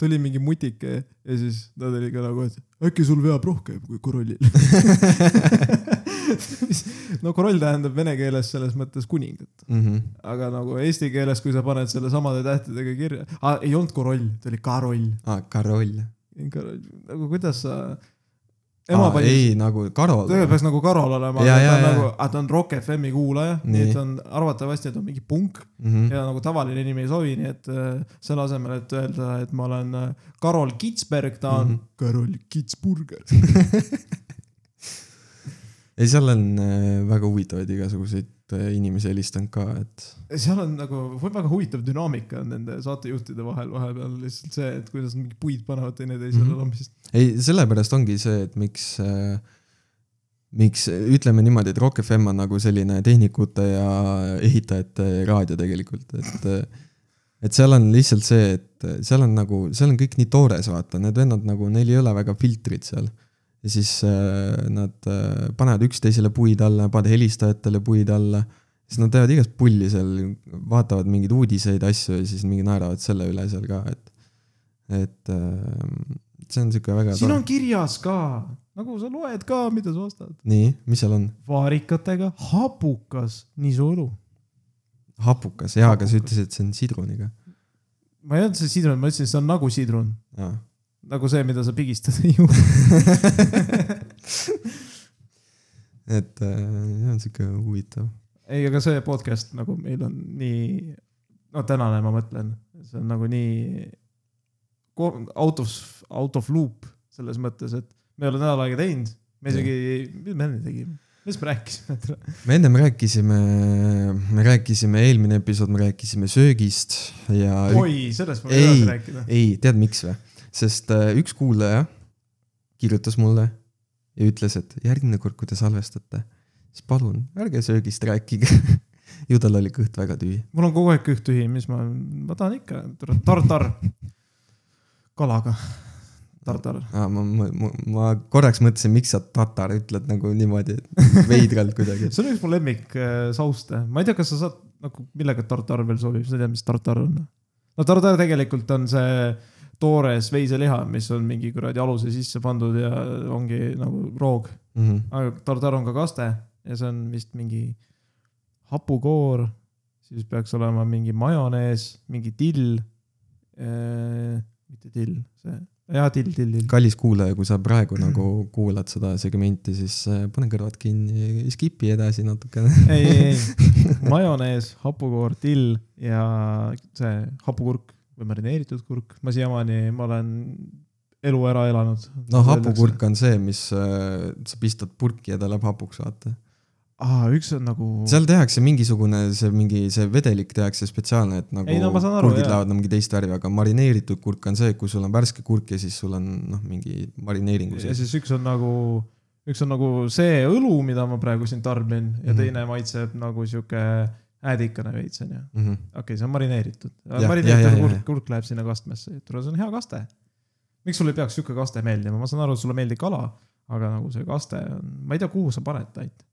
tuli mingi mutike ja siis nad olid ka nagu, et äkki sul veab rohkem kui Korollil. [LAUGHS] no Koroll tähendab vene keeles selles mõttes kuningat, Mhm. aga nagu eesti keeles, kui sa paned selle samade tähtedega kirja ah,, ei olnud Koroll, ta oli Karoll. aa, Karoll. nagu kuidas sa, ema, pani, ei nagu Karol. tegelikult peaks nagu Karol olema, aga ta on nagu, ta on Rock FM-i kuulaja, nii et on arvatavasti, et on mingi punk Mhm. ja nagu tavaline nimi ei sobi, nii et äh, selle asemel, et öelda, et ma olen äh, Karol Kitsberg, ta on mm. -hmm. Karol Kitsburger. [LAUGHS] ei, seal on äh, väga huvitavaid igasuguseid äh, inimesi helistanud ka, et seal on nagu väga huvitav dünaamika on nende saatejuhtide vahel vahepeal lihtsalt see, et kuidas mingi puid panevad teineteisele mm -hmm. lambist. ei, sellepärast ongi see, et miks äh, miks ütleme niimoodi, et Rock FM on nagu selline tehnikute ja ehitajate raadio tegelikult, et et seal on lihtsalt see, et seal on nagu, seal on kõik nii toores, vaata, need vennad nagu, neil ei ole väga filtrit seal. Ja siis äh, nad äh, panevad üksteisele puid alla, panevad helistajatele puid alla, siis nad teevad igast pulli seal, vaatavad mingeid uudiseid, asju ja siis mingi naeravad selle üle seal ka, et et äh, see on sihuke väga siin on kirjas ka, nagu sa loed ka, mida sa ostad. nii, mis seal on? vaarikatega hapukas niisuõlu. hapukas, jaa, aga sa ütlesid, et see on sidruniga. ma ei öelnud see sidrun, ma ütlesin, see on nagu sidrun, aa, nagu see, mida sa pigistad ei [LAUGHS] ju. et äh, jah, sihuke huvitav. ei, aga see podcast nagu meil on nii, no tänane ma mõtlen, see on nagu nii out of, out of loop selles mõttes, et me ei ole nädal aega teinud, me isegi, mis me enne tegime, mis me rääkisime? me ennem rääkisime, me rääkisime, eelmine episood me rääkisime söögist ja oi, sellest ma Ei. edasi rääkida. ei, tead miks või? Sest äh, üks kuulaja kirjutas mulle ja ütles, et järgmine kord, kui te salvestate, siis palun ärge söögist rääkige. [LAUGHS] ju tal oli kõht väga tühi. mul on kogu aeg kõht tühi, mis ma, ma tahan ikka, tartar, kalaga, tartar. aa, ma, ma, ma, ma korraks mõtlesin, miks sa tatar ütled nagu niimoodi veidralt kuidagi. [LAUGHS] see on üks mu lemmik äh, sauste, ma ei tea, kas sa saad nagu, millega tartar veel sobib, sa tead, mis tartar on? no tartar tegelikult on see toores veiseliha, mis on mingi kuradi aluse sisse pandud ja ongi nagu roog, Mhm. aga tartar on ka kaste ja see on vist mingi hapukoor, siis peaks olema mingi majonees, mingi till äh,. mitte till, see, jaa, till, till, till. kallis kuulaja, kui sa praegu nagu kuulad seda segmenti, siis äh, pane kõrvad kinni, skip'i edasi natukene. ei, ei, ei, [LAUGHS] majonees, hapukoor, till ja see hapukurk või marineeritud kurk, ma siiamaani, ma olen elu ära elanud. no hapukurk on see, mis äh, sa pistad purki ja ta läheb hapuks, vaata. aa, üks on nagu. seal tehakse mingisugune see mingi see vedelik tehakse spetsiaalne, et nagu Ei, no aru, kurgid jaa. lähevad no, mingi teist värvi, aga marineeritud kurk on see, kui sul on värske kurk ja siis sul on noh, mingi marineeringu ja sees. siis üks on nagu, üks on nagu see õlu, mida ma praegu siin tarbin ja Mhm. teine maitseb nagu sihuke äädikane veits onju. Mhm. okei okay,, see on marineeritud. Jah, marineeritud kurk, kurk läheb sinna kastmesse, tule, see on hea kaste. miks sulle ei peaks sihuke kaste meeldima, ma saan aru, sulle meeldib kala, aga nagu see kaste on, ma ei tea, kuhu sa paned tait.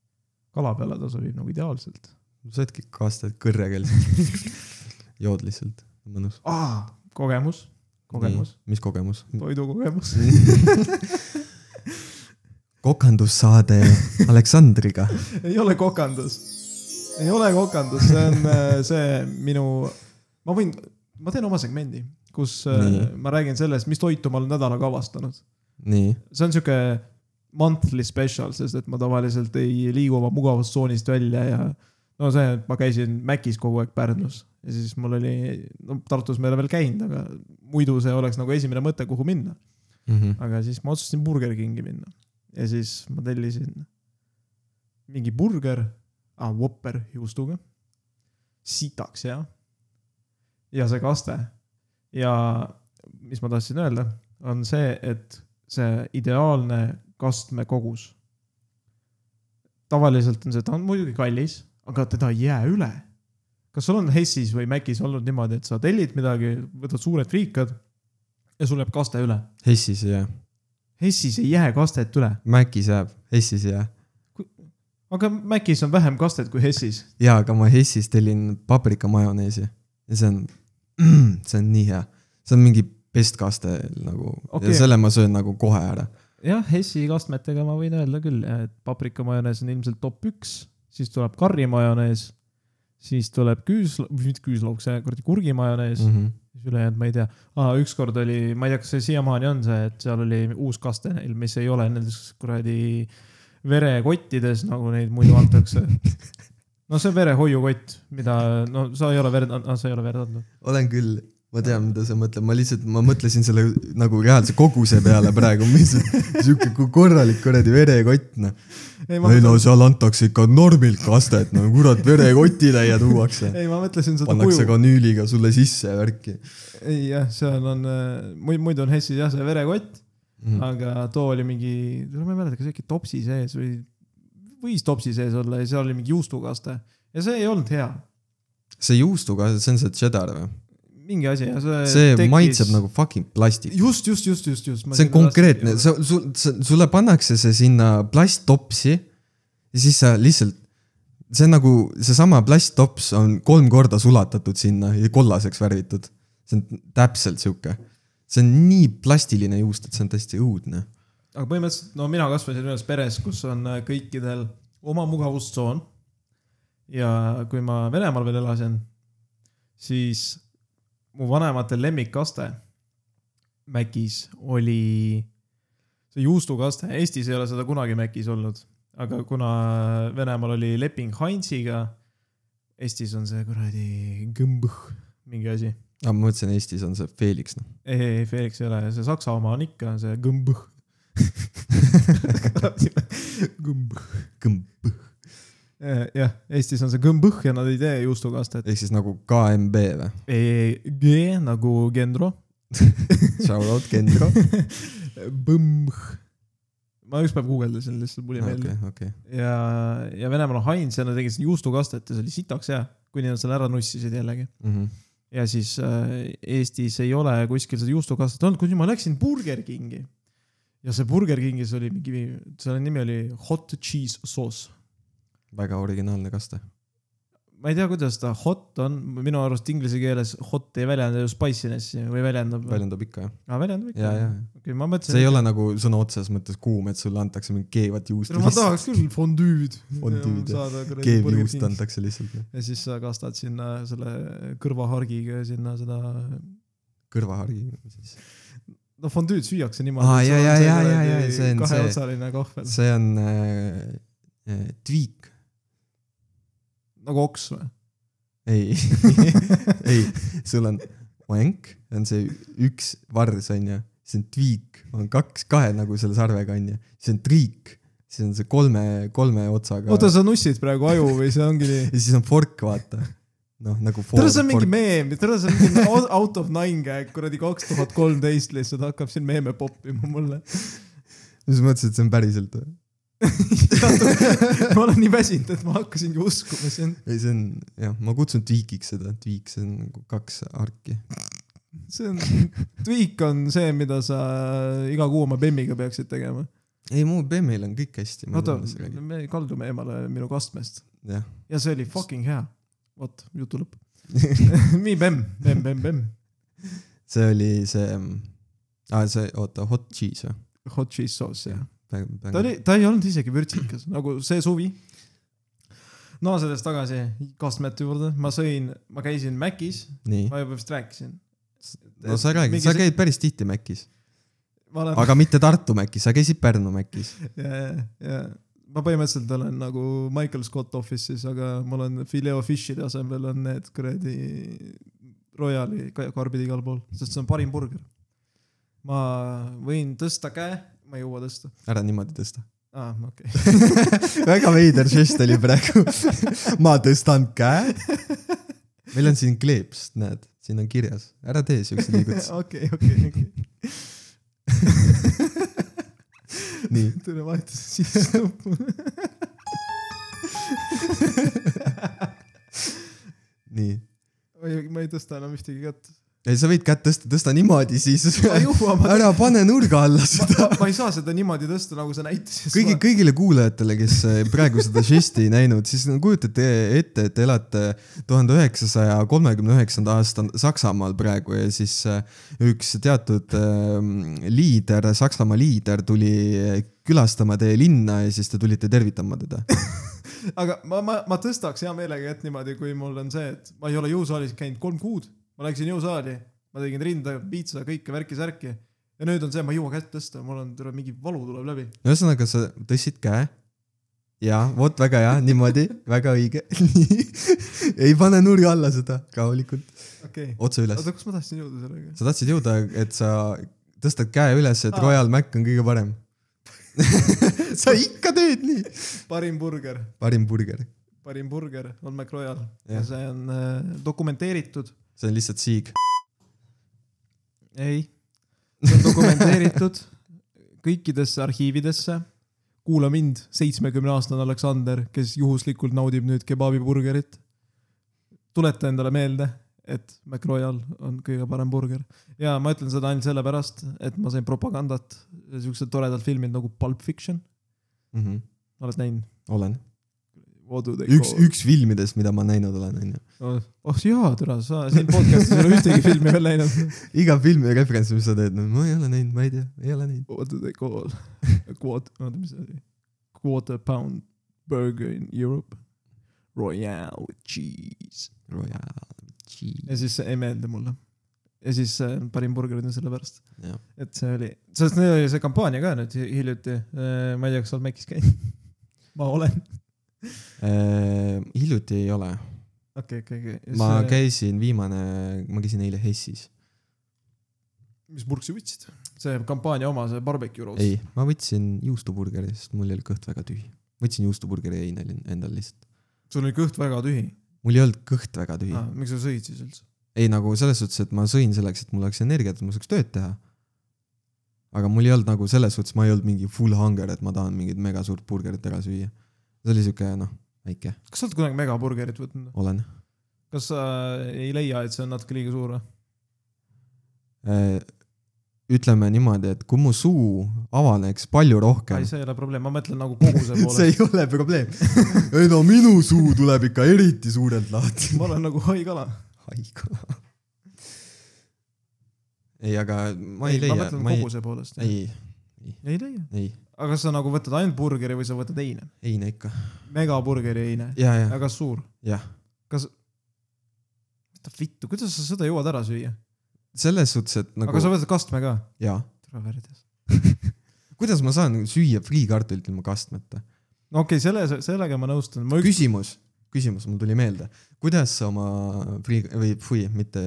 kala peale ta sobib nagu ideaalselt. saadki kasted kõrre lihtsalt. [LAUGHS] jood lihtsalt, mõnus. kogemus, kogemus, mis kogemus? toidukogemus. [LAUGHS] kokandussaade Aleksandriga. [LAUGHS] ei ole kokandus, ei ole kokandus, see on äh, see minu, ma võin, ma teen oma segmendi, kus äh, Nii. ma räägin sellest, mis toitu ma olen nädalaga avastanud. see on sihuke monthly special, sest et ma tavaliselt ei liigu oma mugavustsoonist välja ja no see, et ma käisin Macis kogu aeg Pärnus ja siis mul oli, no Tartus ma ei ole veel käinud, aga muidu see oleks nagu esimene mõte, kuhu minna. Mhm. aga siis ma otsustasin Burger Kingi minna ja siis ma tellisin mingi burger ah,, Whopper juustuga, sitaks hea ja see kaste ja mis ma tahtsin öelda, on see, et see ideaalne kastme kogus. tavaliselt on see, ta on muidugi kallis, aga teda ei jää üle. kas sul on Hessis või Macis olnud niimoodi, et sa tellid midagi, võtad suured triikad ja sul jääb kaste üle? Hessis ei jää, Hessis ei jää kastet üle, Macis jääb, Hessis ei jää. Aga Macis on vähem kastet kui Hessis. jaa, aga ma Hessis tellin paprikamajoneesi ja see on, [CLEARS THROAT] see on nii hea. see on mingi pestkaste nagu okay. Ja selle ma söön nagu kohe ära. jah, Hessi kastmetega ma võin öelda küll, et paprikamajonees on ilmselt top üks, siis tuleb karrimajonees, siis tuleb küüs, mitte küüslauk, see kuradi kurgimajonees mm, -hmm. -hmm. ülejäänud ma ei tea ah,. ükskord oli, ma ei tea, kas see siiamaani on see, et seal oli uus kaste neil, mis ei ole nendes kuradi verekottides, nagu neid muidu antakse. no see verehoiukott, mida, no sa ei ole verd, sa ei ole verd andnud. olen küll, ma tean, mida sa mõtled, ma lihtsalt, ma mõtlesin selle nagu reaalse koguse peale praegu, mis sihuke korralik kuradi verekott noh. ei, ma ei no seal antakse ikka normilt kastet, no kurat, verekotitäie tuuakse. ei, ma mõtlesin seda pannakse kuju. kanüüliga sulle sisse värki ei jah, seal on, muidu, muidu on Hessis jah, see verekott, mm.. aga too oli mingi, ma ei mäleta, kas äkki topsi sees või, võis topsi sees olla ja seal oli mingi juustukaste ja see ei olnud hea. see juustuga, see on see cheddar või? mingi asi ja see. see tekkis... maitseb nagu fucking plastik. just, just, just, just, just. see on konkreetne, sa, sul, sulle pannakse see sinna plasttopsi ja siis sa lihtsalt, see on nagu seesama plasttops on kolm korda sulatatud sinna ja kollaseks värvitud. see on täpselt sihuke, see on nii plastiline juust, et see on täiesti õudne. aga põhimõtteliselt, no mina kasvasin ühes peres, kus on äh, kõikidel oma mugavustsoon. ja kui ma Venemaal veel elasin, siis mu vanematel lemmikkaste Macis oli see juustukaste, Eestis ei ole seda kunagi Macis olnud, aga kuna Venemaal oli leping Heinziga, Eestis on see kuradi Gmbh mingi asi. Aga ma mõtlesin, Eestis on see Felix noh. ei, ei, Felix ei ole, see Saksa oma on ikka see Gmbh. Gmbh. Kõmp, jah, Eestis on see Gmbh ja nad ei tee juustukastet. ehk siis nagu KMB või? G nagu Gendro. [LAUGHS] Shout out Kendro. [LAUGHS] Bmbh. ma ükspäev guugeldasin lihtsalt, mul jäi meelde okei, okei. ja, ja Venemaal on Heinz ja nad tegid juustukastet ja see oli sitaks hea, kuni nad selle ära nussisid jällegi. Mhm. Ja siis äh, Eestis ei ole kuskil seda juustukastet olnud, kuni ma läksin Burger Kingi. ja see Burger Kingis oli mingi, selle nimi oli hot cheese sauce. väga originaalne kaste. Ma ei tea, kuidas ta hot on, minu arust inglise keeles hot ei väljenda ju spiciness'i või väljendab. väljendab ikka jah. aa, väljendab ikka okei, ma mõtlesin. see ei ole nagu sõna otseses mõttes kuum, et sulle antakse mingi keevat juustu. ma tahaks küll fondüüd. Fondüüd, jah. keevjuust. antakse lihtsalt. ja siis sa kastad sinna selle kõrvahargiga sinna seda, kõrvahargi siis. no fondüüd süüakse niimoodi. Aa, ja, ja, ja, ja, ja, see on see- kaheotsaline kahvel, see on äh, äh, tviik. Nagu oks või? ei, [LAUGHS] ei, sul on oenk, on see üks vars on ju, siis on tviik, on kaks, kahe nagu selle sarvega on ju, siis on triik, siis on see kolme, kolme otsaga. oota, sa nussid praegu aju või see ongi nii? ja siis on fork, vaata. noh, nagu. tere, see on mingi meem, tere, see on mingi out- of nine käek, kuradi kaks tuhat kolmteist lihtsalt hakkab siin meeme poppima mulle. siis mõtlesin, et see on päriselt või? [LAUGHS] ma olen nii väsinud, et ma hakkasingi uskuma sind. ei, see on jah, ma kutsun tviikiks seda, tviik, see on nagu kaks arki. see on, tweak on see, mida sa iga kuu oma bemmiga peaksid tegema. ei, mu BM-il on kõik hästi. oota, me kaldume eemale minu kastmest ja see oli fucking hea. vot, jutu lõpp. [LAUGHS] nii bemm, bemm, bemm, bemm. see oli see ah,, see, oota, hot cheese või? Hot cheese sauce, jah. ta ta oli, ta ei olnud isegi vürtsikas, nagu see suvi. no sellest tagasi kastmete juurde, ma sõin, ma käisin Macis, ma juba vist rääkisin. no sa räägid, sa käid päris tihti Macis, ma olen, aga mitte Tartu Macis, sa käisid Pärnu Macis. [LAUGHS] ja, ja, ja ma põhimõtteliselt olen nagu Michael Scott Office'is, aga mul on filet fish'ide asemel on need kuradi Royali ka- karbid igal pool, sest see on parim burger. ma võin tõsta käe, ma ei jõua tõsta. ära niimoodi tõsta. aa, okei okay. [LAUGHS] väga veider žest oli praegu. [LAUGHS] ma tõstan käe. meil on siin kleeps, näed, siin on kirjas, ära tee siukseid liigutusi. [LAUGHS] okei, okei, okei. nii, tere, vahetasin siis nuppu. nii. oi, ma ei tõsta enam ühtegi kätt. ei, sa võid kätt tõsta, tõsta niimoodi siis. ma [LAUGHS] ma, ära pane nurga alla seda. ma ei saa seda niimoodi tõsta, nagu sa näitasid. kõigi, kõigile kuulajatele, kes eh, praegu seda žesti ei näinud, siis no kujutate ette, et te elate tuhande üheksasaja kolmekümne üheksanda aasta Saksamaal praegu ja siis eh, üks teatud eh, liider, Saksamaa liider tuli külastama teie linna ja siis te tulite tervitama teda. [LAUGHS] aga ma, ma, ma tõstaks hea meelega kätt niimoodi, kui mul on see, et ma ei ole jõusaalis käinud kolm kuud. Ma läksin jõusaali, ma tegin rinda, piitsa, kõike värki-särki. ja nüüd on see, ma ei jõua kätt tõsta, mul on, tuleb mingi valu tuleb läbi. ühesõnaga, sa tõstsid käe. ja vot väga hea, niimoodi, väga õige. [LAUGHS] ei pane nurga alla seda, rahulikult, okay.. otse üles. oota, kus ma tahtsin jõuda sellega? sa tahtsid jõuda, et sa tõstad käe üles, et Aa. Royal Mac on kõige parem. [LAUGHS] sa ikka teed nii. parim burger, parim burger, parim burger on McRoyal ja Jah. see on äh, dokumenteeritud. See on lihtsalt siig. ei, see on dokumenteeritud kõikidesse arhiividesse. kuula mind, seitsmekümne aastane Aleksander, kes juhuslikult naudib nüüd kebaabiburgerit. tuleta endale meelde, et McRoyal on kõige parem burger ja ma ütlen seda ainult sellepärast, et ma sain propagandat, siuksed toredad filmid nagu Pulp Fiction, oled näinud? Olen. üks, üks filmidest, mida ma näinud olen, onju. oh jaa, tere, sa siin podcast'is ei ole ühtegi filmi veel näinud. [LAUGHS] iga filmi referents, mis sa teed, no ma ei ole näinud, ma ei tea, ei ole näinud. What do they call a quarter, [LAUGHS] oota, mis see oli? Quarter pound burger in Europe. Royale with cheese. Royal cheese. ja siis see ei meeldi mulle. ja siis äh, parim burger on sellepärast, jah, et see oli, sest neil oli see kampaania ka nüüd hi- hiljuti. ma ei tea, kas sa oled Macis käinud? [LAUGHS] ma olen. Hiljuti ei ole. okei, okei, okei. ma. käisin viimane, ma käisin eile Hessis. mis purksi võtsid? see kampaania oma, see barbecue roast. ei, ma võtsin juustuburgeri, sest mul oli kõht väga tühi. võtsin juustuburgeri ja jõin oli- endale lihtsalt. sul oli kõht väga tühi mul ei olnud kõht väga tühi ah,. miks sa sõid siis üldse? ei nagu selles suhtes, et ma sõin selleks, et mul oleks energiat, et ma saaks tööd teha. aga mul ei olnud nagu selles suhtes, ma ei olnud mingi full hunger, et ma tahan mingit mega suurt burgerit ära süüa. See oli siuke noh, väike, kas sa oled kunagi megaburgerit võtnud? olen. kas sa ei leia, et see on natuke liiga suur või? Äh, ütleme niimoodi, et kui mu suu avaneks palju rohkem ei, see ei ole probleem, ma mõtlen nagu koguse [LAUGHS] see poolest. ei ole probleem. ei no minu suu tuleb ikka eriti suurelt lahti. ma olen nagu haigala. haigla. ei, aga ma ei, ma leia, mõtlen ma ei, koguse poolest. ei, ei leia. ei, aga kas sa nagu võtad ainult burgeri või sa võtad eine? eine ikka. megaburgeri eine. ja, ja, aga kas suur? jah. kas, mida vittu, kuidas sa seda jõuad ära süüa selles suhtes, et nagu...? aga sa võtad kastme ka? jaa. tule värdjas. [LAUGHS] kuidas ma saan süüa friikartulit ilma kastmeta? no okei okay,, selle, sellega ma nõustun. ma küsimus, küsimus, mul tuli meelde. kuidas sa oma frii- või fui, mitte,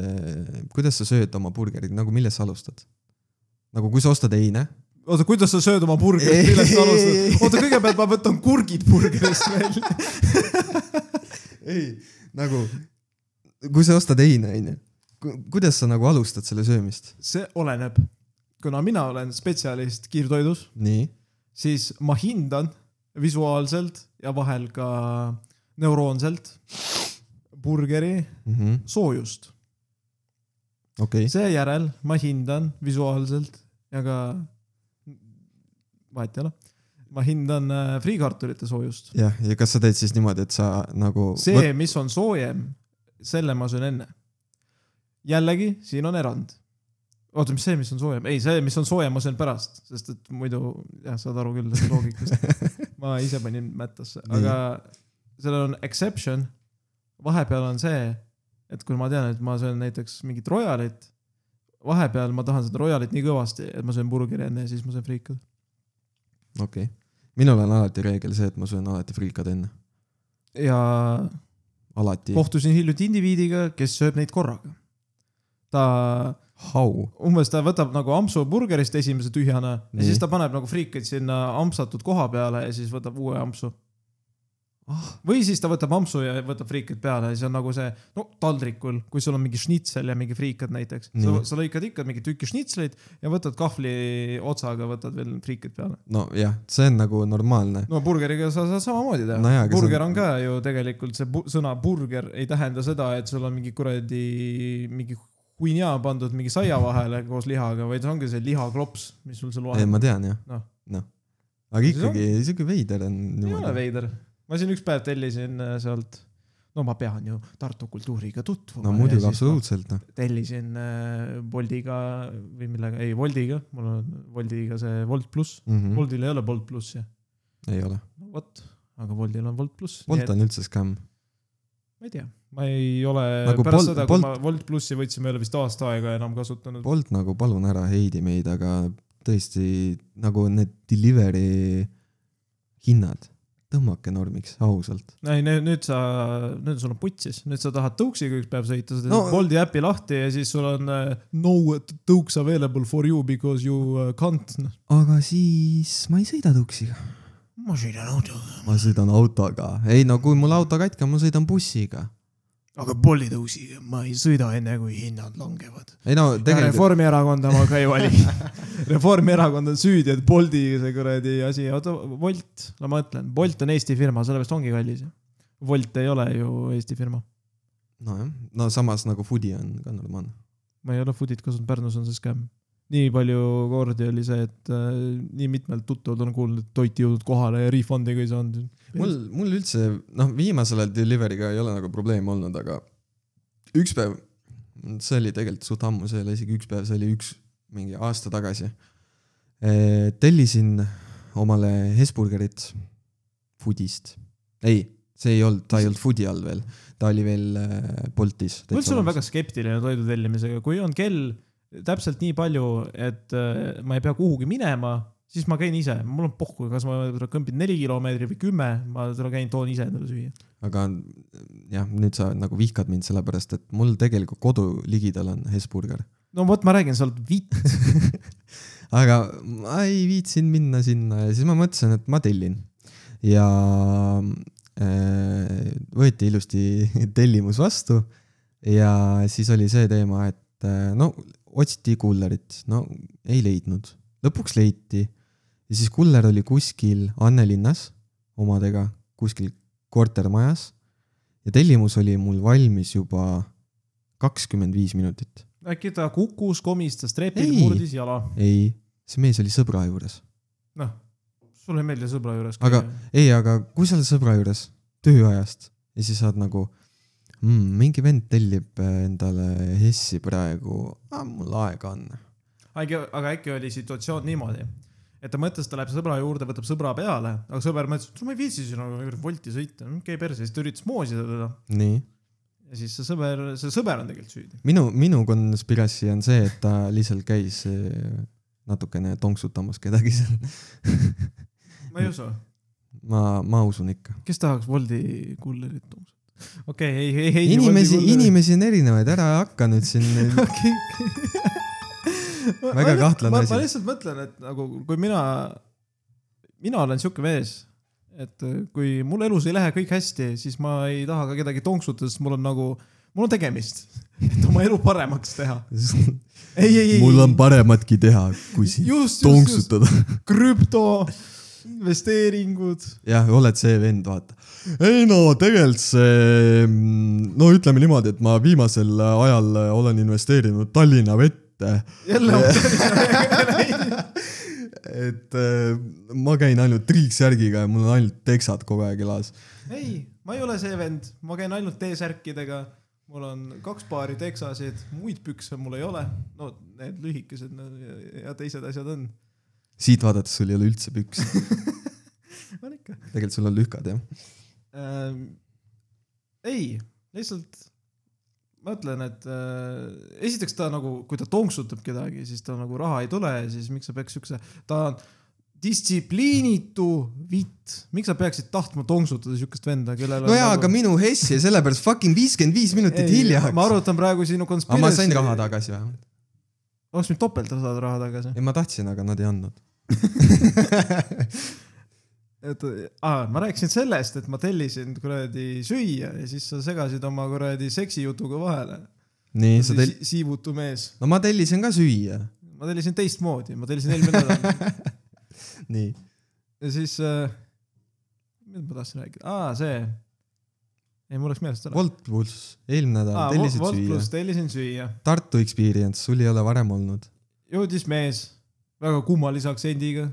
kuidas sa sööd oma burgerit, nagu millest sa alustad? nagu kui sa ostad eine, oota, kuidas sa sööd oma burgerit, [LAUGHS] millest sa alustad oota, kõigepealt ma võtan kurgid burgerist välja. [LAUGHS] ei, nagu kui sa ostad eine, onju, kuidas sa nagu alustad selle söömist? see oleneb. kuna mina olen spetsialist kiirtoidus, siis ma hindan visuaalselt ja vahel ka neuroonselt burgeri mm -hmm. soojust. okei okay., seejärel ma hindan visuaalselt ja ka, vahet ei ole, ma hindan äh, friikartulite soojust. jah, ja kas sa teed siis niimoodi, et sa nagu see, mis on soojem, selle ma söön enne. jällegi, siin on erand. oota, mis see, mis on soojem, ei, see, mis on soojem, ma söön pärast, sest et muidu jah, saad aru küll sellest loogikast. [LAUGHS] ma ise panin mättasse, aga sellel on exception. vahepeal on see, et kui ma tean, et ma söön näiteks mingit Royalit, vahepeal ma tahan seda Royalit nii kõvasti, et ma söön burgeri enne ja siis ma söön friikad. Okei okay., minul on alati reegel see, et ma söön alati friikad enne, ja alati. kohtusin hiljuti indiviidiga, kes sööb neid korraga. ta How? umbes ta võtab nagu ampsu burgerist esimese tühjana ja Nii. siis ta paneb nagu friikaid sinna ampsatud koha peale ja siis võtab uue ampsu. ah, või siis ta võtab ampsu ja võtab friikad peale ja siis on nagu see, no taldrikul, kui sul on mingi šnitsel ja mingi friikad näiteks, sa Nii., sa lõikad ikka mingi tüki šnitsleid ja võtad kahvli otsaga, võtad veel friikad peale. nojah, see on nagu normaalne. no burgeriga sa saad samamoodi teha No no aga burger see on- on ka ju tegelikult see bu sõna burger ei tähenda seda, et sul on mingi kuradi, mingi huinja pandud mingi saia vahele koos lihaga, vaid see ongi see lihaklops, mis sul seal ei, vahel. ma tean jah Noh. noh, aga Siis ikkagi siuke veider on ei ole veider. Ma siin üks päev tellisin äh, sealt, no ma pean ju Tartu kultuuriga tutvuma. no muidugi, absoluutselt noh, tellisin äh, Boltiga või millega, ei Woldiga, mul on Woldiga see Wolt pluss. mm. Woldil ei ole Bolt plussi. ei ole, vot, aga Woldil on Wolt pluss. Bolt on üldse skämm. ma ei tea, ma ei ole nagu pärast Bolt- seda, kui Bolt- ma Wolt plussi võtsin, ma ei ole vist aasta aega enam kasutanud. Bolt nagu palun ära heidi meid, aga tõesti nagu need delivery hinnad, tõmmake normiks, ausalt. ei, nüüd sa, nüüd sul on putsis, nüüd sa tahad tõuksiga üks päev sõita, sa teed No- Bolti äpi lahti ja siis sul on äh, no tõuks available for you because you uh, can't. aga siis ma ei sõida tuksiga, ma sõidan autoga. ma sõidan autoga, ei no kui mul auto katki on, ma sõidan bussiga. Aga Bolti tõusiga ma ei sõida enne, kui hinnad langevad. ei no tegelikult, Reformierakonda ma ka ei vali. [LAUGHS] Reformierakond on süüdi, et Bolti see kuradi asi, oota, Bolt, no ma ütlen, Bolt on Eesti firma, sellepärast ongi kallis. Wolt ei ole ju Eesti firma. nojah, no samas nagu Foodi on ka normaalne. ma ei ole Foodit kasutanud, Pärnus on see skämm. nii palju kordi oli see, et äh, nii mitmelt tuttavalt on kuulnud, et toit ei jõudnud kohale ja refund'i ka ei saanud. mul, mul üldse, noh, viimasel ajal delivery'ga ei ole nagu probleeme olnud, aga üks päev, see oli tegelikult suht ammu, see ei ole isegi üks päev, see oli üks mingi aasta tagasi. tellisin omale Hesburgerit Foodist, ei, see ei olnud, ta ei olnud Foodi all veel, ta oli veel äh, Boltis. ma üldse olen väga skeptiline toidu tellimisega, kui on kell täpselt nii palju, et äh, ma ei pea kuhugi minema, siis ma käin ise, mul on pohku, kas ma kõmbin neli kilomeetrit või kümme, ma täna käin, toon ise endale süüa. aga jah, nüüd sa nagu vihkad mind sellepärast, et mul tegelikult kodu ligidal on Hesburger. no vot, ma räägin, sa oled vitt. [LAUGHS] aga ma ei viitsinud minna sinna ja siis ma mõtlesin, et ma tellin. ja äh, võeti ilusti [LAUGHS] tellimus vastu ja siis oli see teema, et äh, no otsiti kullerit, no ei leidnud, lõpuks leiti ja siis kuller oli kuskil Annelinnas omadega, kuskil kortermajas ja tellimus oli mul valmis juba kakskümmend viis minutit. äkki ta kukkus, komistas trepil, Ei. murdis jala. ei, see mees oli sõbra juures. noh, sulle ei meeldi sõbra juures. Aga- ei, aga kui sa oled sõbra juures tööajast ja siis saad nagu mm,, mingi vend tellib äh, endale Hessi praegu ah,, mul aega on. Aga aga äkki oli situatsioon niimoodi, et ta mõtles, ta läheb sõbra juurde, võtab sõbra peale, aga sõber mõtles, et ma ei viitsi sinna Wolti sõita, käi perse, siis ta üritas moosida teda nii, ja siis see sõber, see sõber on tegelikult süüdi. minu, minu konspiratsi on see, et ta lihtsalt käis äh, natukene tonksutamas kedagi seal. ma ei usu, ma, ma usun ikka. kes tahaks Woldi kullerit tuua? okei okay,, ei, ei, ei. inimesi, inimesi on erinevaid, ära hakka nüüd siin [LAUGHS] Väga kahtlane ma, asi. ma lihtsalt mõtlen, et nagu kui mina, mina olen sihuke mees, et äh, kui mul elus ei lähe kõik hästi, siis ma ei taha ka kedagi tonksutada, sest mul on nagu, mul on tegemist, [LAUGHS] et oma elu paremaks teha. [LAUGHS] ei, ei, ei. mul on parematki teha, kui sind just, tonksutada. [LAUGHS] krüpto, investeeringud. jah, oled see vend, vaata. ei no tegelikult see, no ütleme niimoodi, et ma viimasel ajal olen investeerinud Tallinna vette. jälle [LAUGHS] et äh, ma käin ainult triiksärgiga ja mul on ainult teksad kogu aeg elas. ei, ma ei ole see vend, ma käin ainult T-särkidega. mul on kaks paari teksasid, muid pükse mul ei ole. no need lühikesed no, ja- teised asjad on. siit vaadates sul ei ole üldse püks, [LAUGHS] on ikka tegelikult sul on lühkad jah. ähm,. ei, lihtsalt ma ütlen, et äh, esiteks ta nagu, kui ta tonksutab kedagi, siis tal nagu raha ei tule ja siis miks sa peaks siukse, ta on distsipliinitu vitt, miks sa peaksid tahtma tonksutada siukest venda, kellel no jaa, nagu... aga minu Hessi ja sellepärast fucking viiskümmend viis minutit hiljaks. ma arutan praegu sinu aga konspiratsiooni. ma sain raha tagasi vähemalt. oleks võinud topelt saada raha tagasi. ei, ma tahtsin, aga nad ei andnud. [LAUGHS] et aa, ma rääkisin sellest, et ma tellisin kuradi süüa ja siis sa segasid oma kuradi seksijutuga vahele. nii, sa tell-. siivutu mees. no ma tellisin ka süüa. ma tellisin teistmoodi, ma tellisin eelmine nädal [LAUGHS] nii. ja siis äh,, mida ma tahtsin rääkida, aa see. ei, mul läks meelest ära. Wolt pluss, eelmine nädal tellisid Volt süüa. pluss tellisin süüa. Tartu Experience, sul ei ole varem olnud. jõudis mees väga kummalise aktsendiga.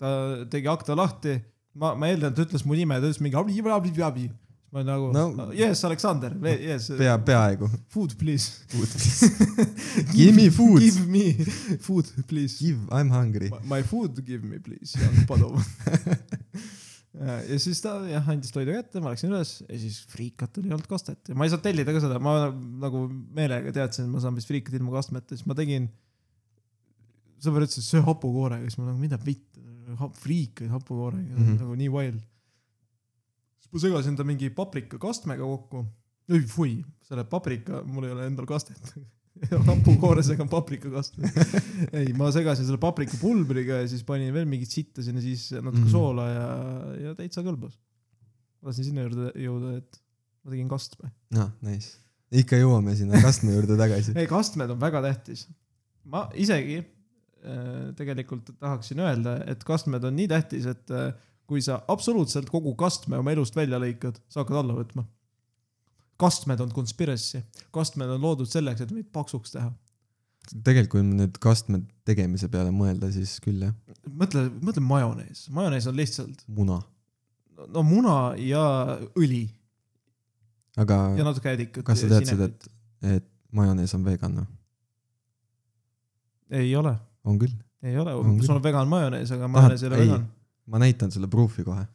ta tegi akna lahti, ma, ma eeldan, et ta ütles mu nime, ta ütles mingi abi, abi, abi, abi. ma nagu no, yes, Aleksander, yes. pea, peaaegu. Food please. Food [LAUGHS] please Give me food. Give me food please. Give, I m hungry. My food give me please, Jan Padov [LAUGHS] ja siis ta jah andis toidu kätte, ma läksin üles ja siis friikat oli olnud kastet ja ma ei saanud tellida ka seda, ma nagu meelega teadsin, et ma saan vist friikat ilma kastmeta, siis ma tegin. sõber ütles, et söö hapukoorega, siis ma nagu mida vitt, friikaid hapukoorega mm, -hmm. nagu nii wild. siis ma segasin ta mingi paprikakastmega kokku. ei, fui, selle paprika, mul ei ole endal kastet [LAUGHS] hapukooresega on paprikakast [LAUGHS] ei, ma segasin selle paprikapulbriga ja siis panin veel mingit sitta sinna, siis natuke mm. soola ja, ja täitsa kõlbas. lasin sinna juurde jõuda, et ma tegin kastme. noh, nice. ikka jõuame sinna kastme juurde tagasi [LAUGHS] ei, kastmed on väga tähtis. ma isegi tegelikult tahaksin öelda, et kastmed on nii tähtis, et äh, kui sa absoluutselt kogu kastme oma elust välja lõikad, sa hakkad alla võtma kastmed on conspiracy, kastmed on loodud selleks, et meid paksuks teha. tegelikult, kui nüüd kastmed tegemise peale mõelda, siis küll jah. mõtle, mõtle majonees, majonees on lihtsalt. muna. no muna ja õli. aga. ja natuke ädikat. kas sa teadsid, et, et majonees on vegan või? ei ole. On küll. ei ole, sul on vegan majonees, aga majonees ei ole vegan. ma näitan sulle proof'i kohe.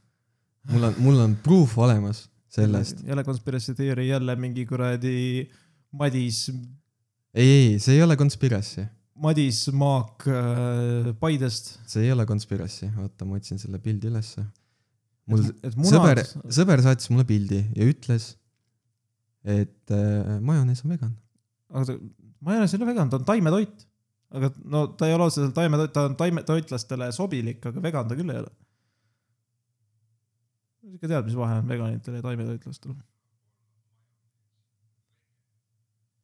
mul on, mul on proof olemas sellest. jälle conspiracy theory, jälle mingi kuradi Madis. ei, ei, see ei ole conspiracy. Madis Maak äh, Paidest. see ei ole conspiracy, oota, ma otsin selle pildi ülesse. mul munad... sõber, sõber saatis mulle pildi ja ütles, et äh, majonees on vegan. aga majonees ei ole vegan, ta on taimetoit. Aga no ta ei ole otseselt taimetoit, ta on taimetoitlastele sobilik, aga vegan ta küll ei ole sihuke tead, mis vahe on veganitel ja taimetoitlastel?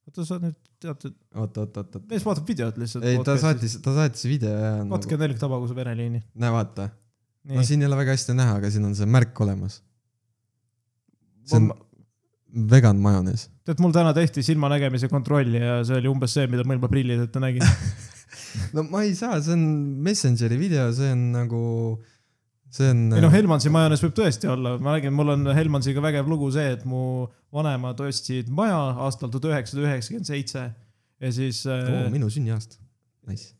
oota, sa nüüd tead, et. oot, oot, oot, oot. mees vaatab videot lihtsalt. ei, ta saatis, ta saatis video ja. vaadake nagu... Nelk Tabaguse vereliini. näe, vaata. no siin ei ole väga hästi näha, aga siin on see märk olemas. see on ma... vegan majonees. tead, mul täna tehti silmanägemise kontroll ja see oli umbes see, mida ma ilma prillideta nägin [LAUGHS] no ma ei saa, see on Messengeri video, see on nagu see on. ei noh, Helmansi majonees võib tõesti olla, ma räägin, mul on Helmansiga vägev lugu see, et mu vanemad ostsid maja aastal tuhat üheksasada üheksakümmend seitse ja siis oh,. minu sünniaasta, nice.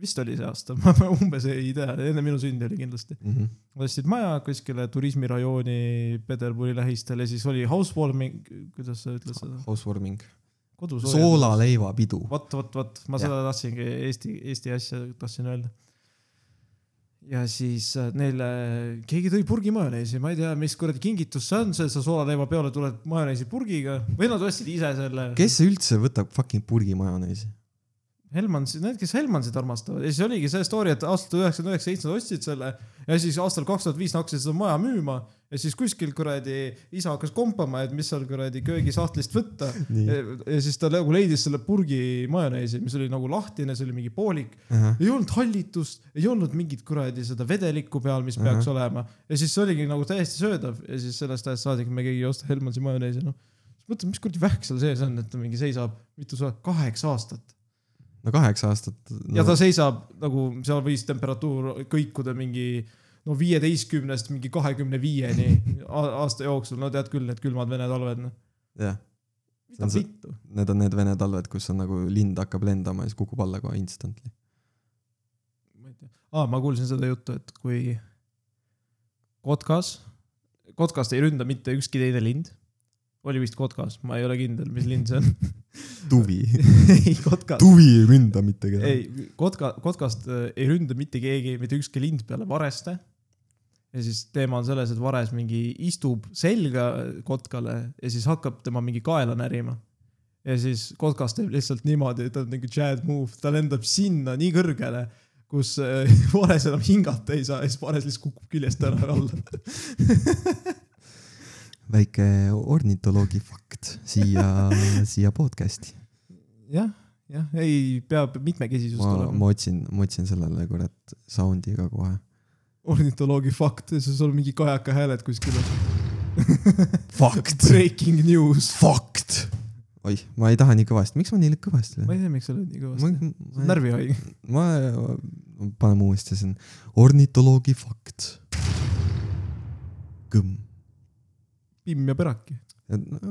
Vist oli see aasta, [LAUGHS] ma umbes ei tea, enne minu sündi oli kindlasti mm. -hmm. ostsid maja kuskile turismirajooni Peterburi lähistel ja siis oli housewarming, kuidas sa ütled seda? Housewarming soolaleivapidu. vot, vot, vot, ma seda tahtsingi Eesti, Eesti asja tahtsin öelda ja siis äh, neile, keegi tõi purgi majoneesi, ma ei tea, mis kuradi kingitus see on, see sa soolaleiva peole tuled majoneesi purgiga või nad ostsid ise selle. kes üldse võtab fucking purgi majoneesi? Helmansid, need, kes Helmansid armastavad ja siis oligi see story, et aastal üheksakümmend üheksa, seitse nad ostsid selle ja siis aastal kaks tuhat viis nad hakkasid seda maja müüma ja siis kuskil kuradi isa hakkas kompama, et mis seal kuradi köögisahtlist võtta. Ja, ja siis ta nagu leidis selle purgi majoneesi, mis oli nagu lahtine, see oli mingi poolik uh. -huh. ei olnud hallitust, ei olnud mingit kuradi seda vedelikku peal, mis uh -huh. peaks olema ja siis see oligi nagu täiesti söödav ja siis sellest ajast saadik me keegi ei osta Helmansi majoneesi, noh. mõtle, mis kuradi vähk seal sees on, et ta mingi seisab mitu sa, kaheksa aastat no kaheksa aastat no.. ja ta seisab nagu seal võis temperatuur kõikuda mingi no viieteistkümnest mingi kahekümne viieni aasta jooksul, no tead küll, need külmad vene talved, noh. jah. mida vittu? Need on need vene talved, kus on nagu lind hakkab lendama ja siis kukub alla kohe instantly. ma ei tea, aa, ma kuulsin seda juttu, et kui kotkas, kotkast ei ründa mitte ükski teine lind oli vist kotkas, ma ei ole kindel, mis lind see on [LAUGHS] tuvi [LAUGHS] ei, kotkas. tuvi ei ründa mitte kedagi. ei, kotka, kotkast äh, ei ründa mitte keegi, mitte ükski lind peale vareste. ja siis teema on selles, et vares mingi istub selga kotkale ja siis hakkab tema mingi kaela närima. ja siis kotkas teeb lihtsalt niimoodi, et ta on nagu Chad move, ta lendab sinna nii kõrgele kus äh, [LAUGHS] vares enam hingata ei saa ja siis vares lihtsalt kukub küljest ära alla. Väike ornitoloogi fakt siia, siia podcast'i. jah, jah, ei, peab mitmekesisust ma, olema. ma otsin, ma otsin sellele kurat sound'i ka kohe. ornitoloogi fakt, ja siis on mingi kajaka hääled kuskil. Fakt, Breaking news. fakt. oih, ma ei taha nii kõvasti, miks ma nii lõkk ma kõvasti ei tea, miks sa oled nii ma, kõvasti. ma, närvihaige. ma, paneme uuesti siin, ornitoloogi fakt. kõmm. Pimm ja Peraki.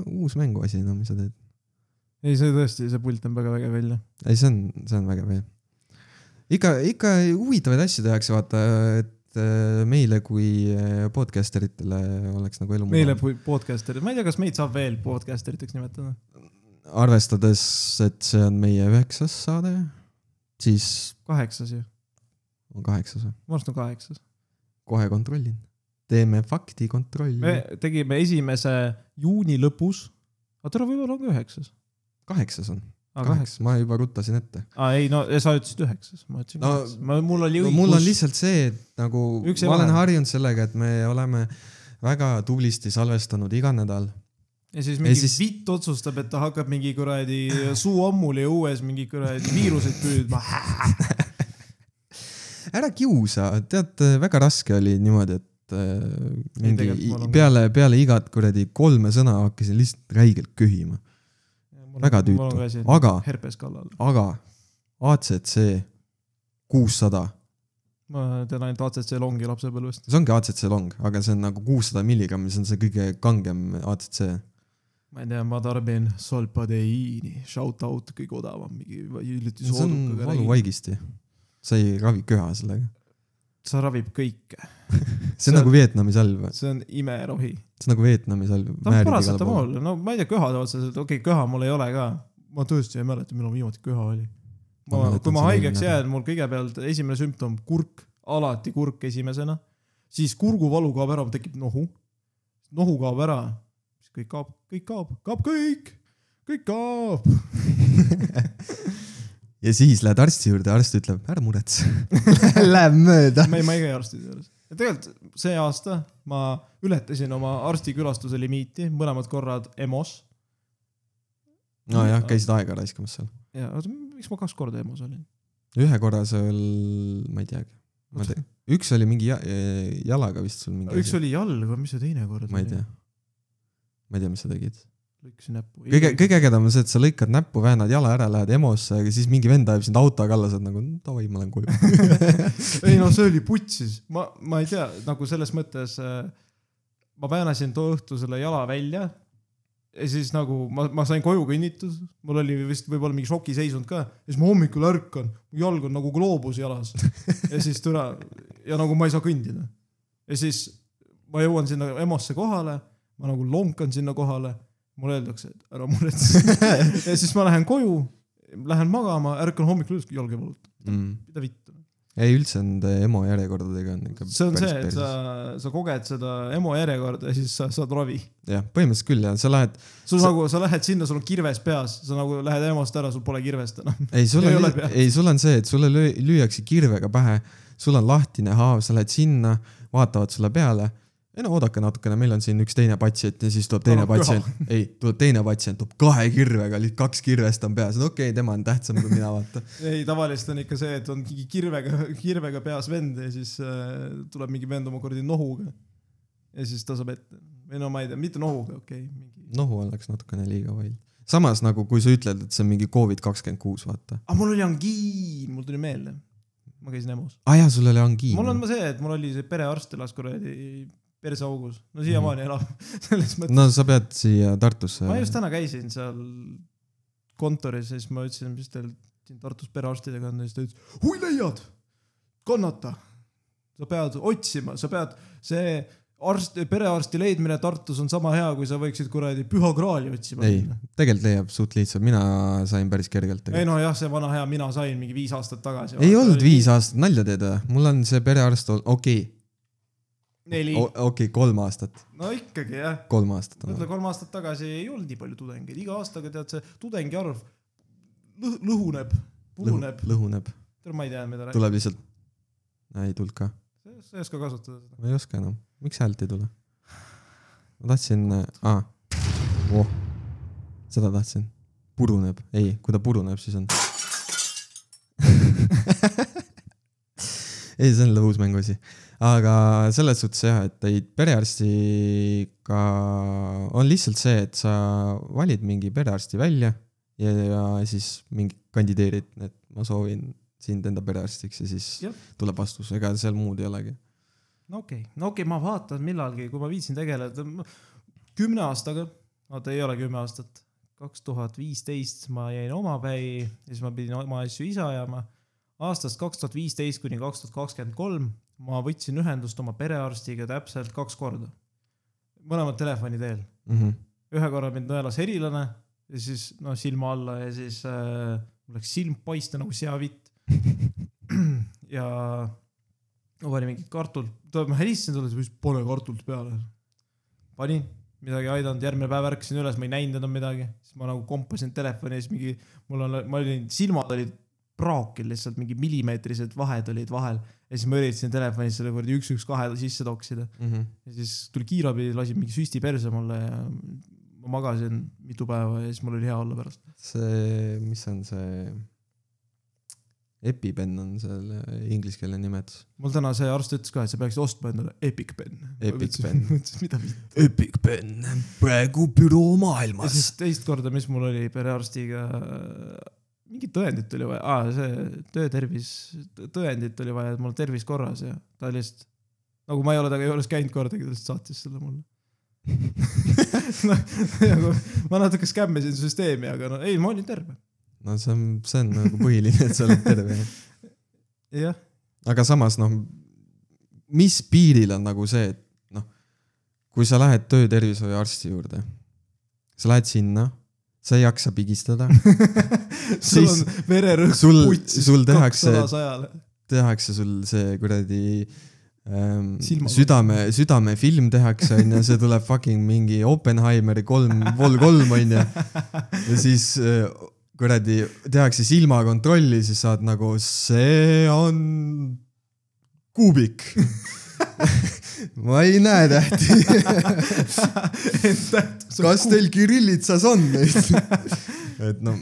uus mänguasi, no mis sa teed? ei, see tõesti, see pult on väga vägev välja. ei, see on, see on vägev jah. ikka, ikka huvitavaid asju tehakse, vaata, et äh, meile kui äh, podcaster itele oleks nagu elu meile. podcaster'id, ma ei tea, kas meid saab veel podcaster iteks nimetada. arvestades, et see on meie üheksas saade, siis kaheksas ju, on kaheksas või? ma arvan, et on kaheksas. kohe kontrollin. Teeme faktikontrolli me. tegime esimese juuni lõpus. aga tere, võib-olla on ka üheksas. kaheksas on, aa, kaheksa. kaheksa, ma juba ruttasin ette. aa, ei no ja sa ütlesid üheksas, ma ütlesin No, kaheksas. ma, mul oli no õigus. mul on lihtsalt see, et nagu Üks ma olen vahe. harjunud sellega, et me oleme väga tublisti salvestanud iga nädal. ja siis mingi siis- siis... vitt otsustab, et ta hakkab mingi kuradi suu ammuli õues mingi kuradi viiruseid püüdma. [LAUGHS] ära kiusa, tead, väga raske oli niimoodi, et äh, mingi on- peale, peale igat kuradi kolme sõna hakkasin lihtsalt räigelt köhima, Väga tüütu. Aga- aga ACC kuussada, ma tean ainult ACC longi lapsepõlvest. see ongi ACC long, aga see on nagu kuussada milligrammi, see on see kõige kangem ACC. ma ei tea, ma tarbin solpadeiini, shout out, kõige odavam, mingi hiljuti see on soodukaga. valuvaigisti, sa ei ravi köha sellega. See ravib kõike, [LAUGHS] see on nagu Vietnami salv, see on imerohi. see on nagu Vietnami salv. ta on parasetamool, no ma ei tea, köha otseselt, okei okay,, köha mul ei ole ka. ma tõesti ei mäleta, millal viimati köha oli. Ma kui ma haigeks jään, mul kõigepealt esimene sümptom, kurk, alati kurk esimesena. siis kurguvalu kaob ära, tekib nohu. nohu kaob ära, siis kõik kaob, kõik kaob, kaob kõik, kõik kaob. [LAUGHS] ja siis lähed arsti juurde, arst ütleb, ära muretse, [LAUGHS] läheb mööda. ma ei, ma ei käi arstide juures. ja tegelikult see aasta ma ületasin oma arstikülastuse limiiti mõlemad korrad EMO-s. nojah, käisid aega raiskamas seal. ja oota, miks ma kaks korda EMO-s olin? ühe korra seal, ma ei teagi, ma tean, üks oli mingi ja, jalaga vist sul mingi üks oli jalg, mis see teine kord ma ei tea. ma ei tea, mis sa tegid. Lõikasin näppu. kõige, kõige ägedam on see, et sa lõikad näppu, väänad jala ära, lähed EMO-sse, aga siis mingi vend ajab sind autoga alla, sa oled nagu "Mm, davai, ma lähen koju. [LAUGHS] ei no see oli putsis, ma, ma ei tea, nagu selles mõttes äh, ma väänasin too õhtu selle jala välja ja siis nagu ma, ma sain koju kõnnitud, mul oli vist võib-olla mingi šokiseisund ka ja siis ma hommikul ärkan, mu jalg on nagu gloobus jalas ja siis türa ja nagu ma ei saa kõndida. ja siis ma jõuan sinna EMO-sse kohale, ma nagu lonkan sinna kohale, mulle öeldakse, et ära muretse [LAUGHS] ja siis ma lähen koju, lähen magama, ärkan hommikul üles, jalg ei valuta, mm.. mida vittu ei, üldse nende EMO järjekordadega on ikka see on see, et päris sa, sa koged seda EMO järjekorda ja siis sa saad ravi. jah, põhimõtteliselt küll ja sa lähed, sul Sa- nagu, sa lähed sinna, sul on kirves peas, sa nagu lähed EMO-st ära, sul pole kirvest enam. ei sul on ei sul on see, et sulle löö, lüüakse kirvega pähe, sul on lahtine haav, sa lähed sinna, vaatavad sulle peale. Ei no oodake natukene, meil on siin üks teine patsient ja siis tuleb teine köha. patsient, ei, tuleb teine patsient, tuleb kahe kirvega, kaks kirvest on peas, no okei okay,, tema on tähtsam kui mina, vaata. [LAUGHS] ei, tavaliselt on ikka see, et on mingi kirvega, kirvega peas vend ja siis äh, tuleb mingi vend oma kuradi nohuga. ja siis ta saab ette. või no ma ei tea, mitte nohuga, okei okay,, mingi. nohu oleks natukene liiga vaid. samas nagu, kui sa ütled, et see on mingi Covid kakskümmend kuus, vaata. aga mul oli angiin, mul tuli meelde. ma käisin EMO-s. aa ah, jaa, sul oli angiin. mul on see, et mul oli see perearst elas kuradi perseaugus. no siiamaani elab [LAUGHS] selles mõttes. no sa pead siia Tartusse. ma just täna käisin seal kontoris ja siis ma ütlesin, mis teil siin Tartus perearstidega on ja siis ta ütles, hui leiad, kannata. sa pead otsima, sa pead, see arst, perearsti leidmine Tartus on sama hea, kui sa võiksid kuradi Püha Graali otsima ei tegelikult leiab suht lihtsalt, mina sain päris kergelt. ei nojah, see vana hea mina sain mingi viis aastat tagasi. ei olnud viis aastat, nalja teed või? mul on see perearst okei neli, okei okay,, kolm aastat, no ikkagi jah. kolm aastat mõtle, kolm aastat tagasi ei olnud nii palju tudengeid, iga aastaga tead see tudengi arv lõh- lõhuneb, puruneb. lõhuneb. tead, ma ei tea, mida rääkida. tuleb lihtsalt, ei tulnud ka, sa ei oska kasutada seda. ma ei oska enam, miks häält ei tule? ma tahtsin, aa, voh, seda tahtsin, puruneb, ei, kui ta puruneb, siis on. [LAUGHS] ei, see on lõbus mänguasi, aga selles suhtes jah, et ei, perearstiga on lihtsalt see, et sa valid mingi perearsti välja ja, ja siis mingi kandideerid, et ma soovin sind enda perearstiks ja siis Jah. tuleb vastus, ega seal muud ei olegi. no okei okay., no okei okay,, ma vaatan millalgi, kui ma viitsin tegeleda, kümne aastaga, oota ei ole kümme aastat, kaks tuhat viisteist ma jäin omapäi ja siis ma pidin oma asju ise ajama. Aastast kaks tuhat viisteist kuni kaks tuhat kakskümmend kolm ma võtsin ühendust oma perearstiga täpselt kaks korda. mõlemad telefoni teel, Mhm. ühe korra mind nõelas herilane ja siis noh, silma alla ja siis äh, läks silm paista nagu seavitt. [LAUGHS] ja ma panin mingit kartult, ma helistasin talle, ta ütles pane kartult peale. panin, midagi ei aidanud, järgmine päev ärkasin üles, ma ei näinud enam midagi, siis ma nagu kompasin telefoni ja siis mingi, mul on, ma olin, silmad olid praokil lihtsalt mingi millimeetrised vahed olid vahel ja siis ma üritasin telefonis selle kuradi üks, üks, kahe sisse toksida Mhm. ja siis tuli kiirabi, lasi mingi süsti perse mulle ja ma magasin mitu päeva ja siis mul oli hea olla pärast. see, mis on see, EpiPen on selle ingliskeelne nimetus. mul täna see arst ütles ka, et sa peaksid ostma endale Epic Pen. [LAUGHS] Epic Pen. mõtlesin, mida vitt. EpiPen, praegu büroo maailmas teist korda, mis mul oli perearstiga, mingit tõendit oli vaja, aa see töötervis, tõendit oli vaja, et mul on tervis korras ja ta lihtsalt, nagu ma ei ole temaga juures käinud kordagi, ta lihtsalt saatis selle mulle. [LAUGHS] nagu ma natuke skämmisin süsteemi, aga no ei, ma olin terve. no see on, see on nagu põhiline, et sa oled terve. [LAUGHS] jah, aga samas noh, mis piiril on nagu see, et noh, kui sa lähed töötervishoiuarsti juurde, sa lähed sinna, sa ei jaksa pigistada, [LAUGHS] sul on vererõhk sul- putsis sul tehakse- tehakse sul see kuradi ähm, Silma- südame, südamefilm tehakse onju, see tuleb fucking mingi Oppenheimeri kolm, vol kolm onju. ja siis äh, kuradi tehakse silmakontrolli, siis saad nagu, see on kuubik. [LAUGHS] ma ei näe tähti. [LAUGHS] kas teil kirillitsas on neid? [LAUGHS] et no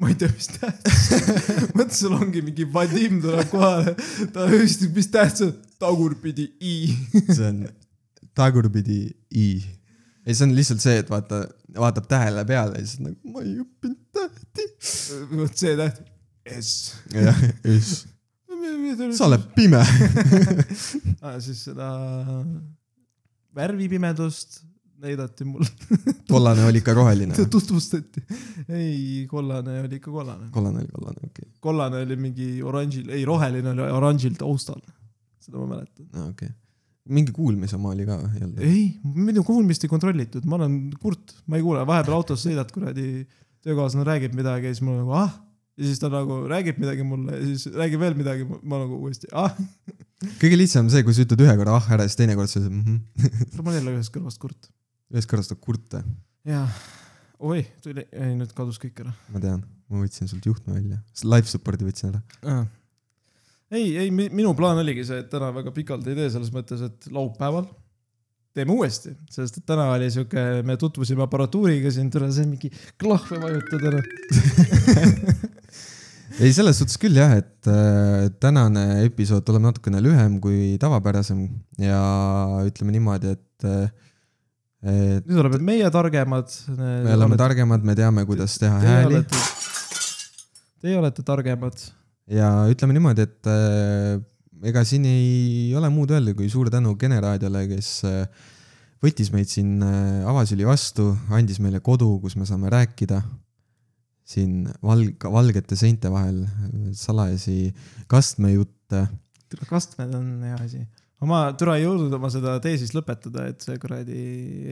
ma ei tea, mis tähtis. mõtle, sul ongi mingi Vadim tuleb kohale, ta ütleb, mis tähtis on, tagurpidi i. see on tagurpidi i. ei, see on lihtsalt see, et vaata, vaatab tähele peale ja siis nagu ma ei õppinud tähti. vot see täht, S. jah, just. Sa oled pime. [LAUGHS] siis seda värvipimedust näidati mulle, [LAUGHS] kollane oli ikka roheline. tutvustati. ei, kollane oli ikka kollane. kollane oli kollane, okei kollane oli mingi oranžil, ei roheline oli oranžil taustal. seda ma mäletan. okay., okei okay.. mingi kuulmisoma oli ka ei olnud? ei, minu kuulmist ei kontrollitud, ma olen kurt, ma ei kuule, vahepeal autos sõidad kuradi, töökaaslane räägib midagi ja siis mul nagu ah. Ja siis ta nagu räägib midagi mulle ja siis räägib veel midagi, ma nagu uuesti ah. kõige lihtsam on see, kui sa ütled ühe korra ah ära, siis teine kord sa ütled mhmh. [LAUGHS] mul on jälle ühest kõrvast kurt. ühest korrast tuleb kurte, jaa, oi, tuli, ei nüüd kadus kõik ära ma tean, ma võtsin sult juhtme välja, life support'i võtsin ära. ei, ei, minu plaan oligi see, et täna väga pikalt ei tee, selles mõttes, et laupäeval teeme uuesti, sest et täna oli sihuke, me tutvusime aparatuuriga siin, tule see mingi klahve vajutada noh. [LAUGHS] ei, selles suhtes küll jah, et äh, tänane episood tuleb natukene lühem kui tavapärasem ja ütleme niimoodi, et äh, et nüüd oleme meie targemad. me oleme targemad, me teame, kuidas teha Teie hääli olete, teie olete targemad. ja ütleme niimoodi, et äh, ega siin ei ole muud öelda, kui suur tänu Kene raadiole, kes äh, võttis meid siin äh, avasüli vastu, andis meile kodu, kus me saame rääkida siin valg-, valgete seinte vahel salajasi kastmejutte. kastmed on hea asi. ma türa ei jõudnud oma seda teesist lõpetada, et see kuradi,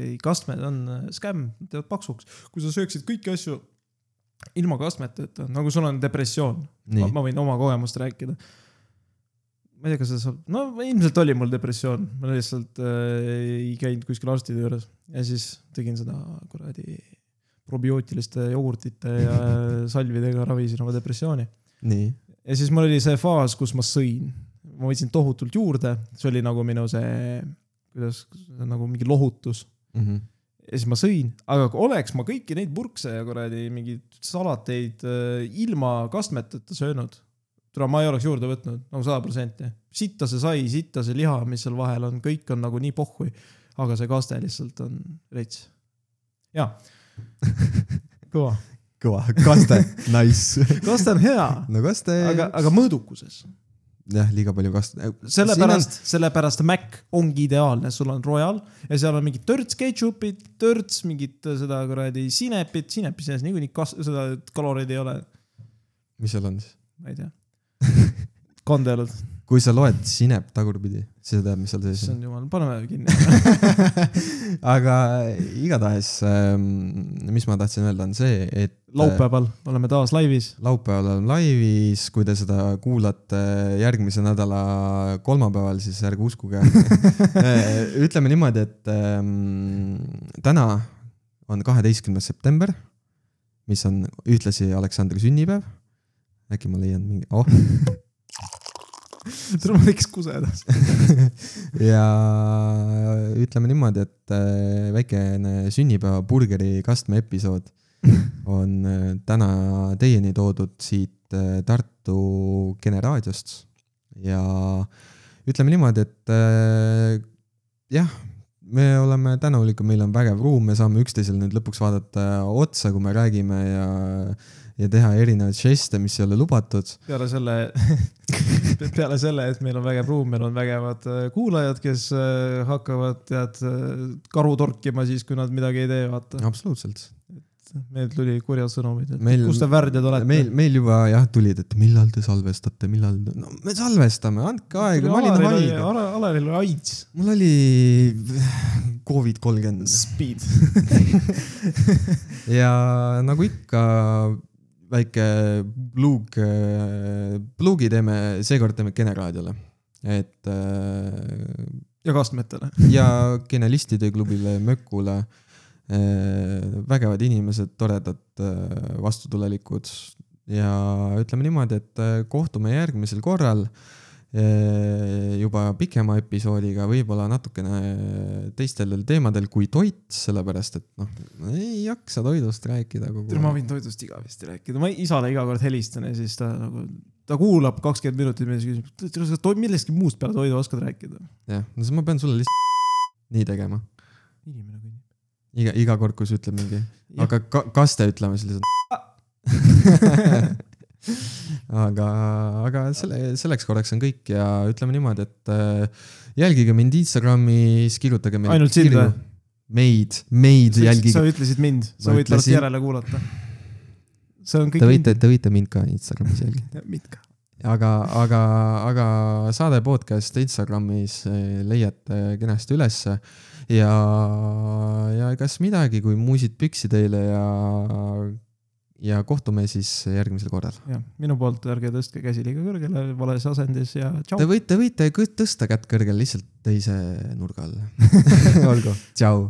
ei kastmed on äh, skämm, teevad paksuks. kui sa sööksid kõiki asju ilma kastmeteta, nagu sul on depressioon, ma võin oma kogemust rääkida. Ma ei tea, kas see saab, no ilmselt oli mul depressioon, ma lihtsalt äh, ei käinud kuskil arstide juures ja siis tegin seda kuradi probiootiliste jogurtite ja [LAUGHS] salvidega ravisin oma depressiooni. nii, ja siis mul oli see faas, kus ma sõin. ma võtsin tohutult juurde, see oli nagu minu see, kuidas, nagu mingi lohutus. Mhm. ja siis ma sõin, aga kui oleks ma kõiki neid purkse ja kuradi mingeid salateid äh, ilma kastmeteta söönud, tule ma ei oleks juurde võtnud nagu sada protsenti. sitta see sai, sitta see liha, mis seal vahel on, kõik on nagu nii pohhui. aga see kaste lihtsalt on rets. jaa, [LAUGHS] kõva. kõva, kaste, nice. [LAUGHS] kaste on hea, no kaste, aga, aga mõõdukuses. jah, liiga palju kaste. sellepärast, sellepärast Mac ongi ideaalne, sul on Royal ja seal on mingid törts ketšupit, törts mingit äh, seda kuradi sinepit, sinepi sees niikuinii kas-, seda kaloreid ei ole, mis seal on siis? ma ei tea. [LAUGHS] kandelad, kui sa loed sinep tagurpidi, siis sa tead, mis seal sees on. issand jumal, paneme kinni. [LAUGHS] aga igatahes, mis ma tahtsin öelda, on see, et. laupäeval oleme taas laivis. laupäeval oleme laivis, kui te seda kuulate järgmise nädala kolmapäeval, siis ärge uskuge. [LAUGHS] ütleme niimoodi, et ähm, täna on kaheteistkümnes september, mis on ühtlasi Aleksandri sünnipäev. Äkki ma leian mingi, oh, tule ma teeks kusedas. ja ütleme niimoodi, et äh, väikene sünnipäevaburgeri kastme episood on äh, täna teieni toodud siit äh, Tartu Kene raadiost ja ütleme niimoodi, et jah, me oleme tänulikud, meil on vägev ruum, me saame üksteisele nüüd lõpuks vaadata otsa, kui me räägime ja ja teha erinevaid žeste, mis ei ole lubatud. peale selle, [LAUGHS] peale selle, et meil on vägev ruum, meil on vägevad äh, kuulajad, kes äh, hakkavad, tead, karu torkima siis, kui nad midagi ei tee, vaata. absoluutselt. Meil tuli kurjad sõnumid, et Meil- kus te värdjad olete. meil, meil juba jah tulid, et millal te salvestate, millal, no me salvestame, andke aega, ma olin haige. Alaril oli AIDS. mul oli Covid kolmkümmend Speed. [LAUGHS] ja nagu ikka väike plug, plugi teeme, seekord teeme Kene raadiole. et äh, ja kastmetele. ja Genelistide klubile, Mökule. Vägevad inimesed, toredad, vastutulelikud ja ütleme niimoodi, et äh, kohtume järgmisel korral äh, juba pikema episoodiga, võib-olla natukene teistel teemadel kui toit, sellepärast et noh, ei jaksa toidust rääkida kogu ma võin toidust igavesti rääkida, ma isale iga kord helistan ja siis ta nagu, ta kuulab kakskümmend minutit ja siis küsib, kas sa millestki muust peale toidu oskad rääkida? jah, no siis ma pean sulle lihtsalt nii tegema. inimene kõnnib. iga, iga kord, kui sa ütled mingi, aga ka, kas te ütleme siis lihtsalt. [LAUGHS] aga, aga selle, selleks korraks on kõik ja ütleme niimoodi, et äh, jälgige mind Instagramis, kirjutage meile. Ainult sind või?? meid, meid sa jälgige. ütlesid mind, sa võid pärast ütlesin- järele kuulata. see on kõik Te võite, te võite mind ka Instagramis jälgida. [LAUGHS] mind. ka. aga, aga, aga saade podcast Instagramis eh, leiate kenasti ülesse ja, ja kas midagi, kui muusid püksi teile ja, ja kohtume siis järgmisel korral. jah, minu poolt ärge tõstke käsi liiga kõrgele vales asendis ja tšau Te. võite, võite tõsta kätt kõrgele lihtsalt teise nurga all. [LAUGHS] [LAUGHS] olgu, tšau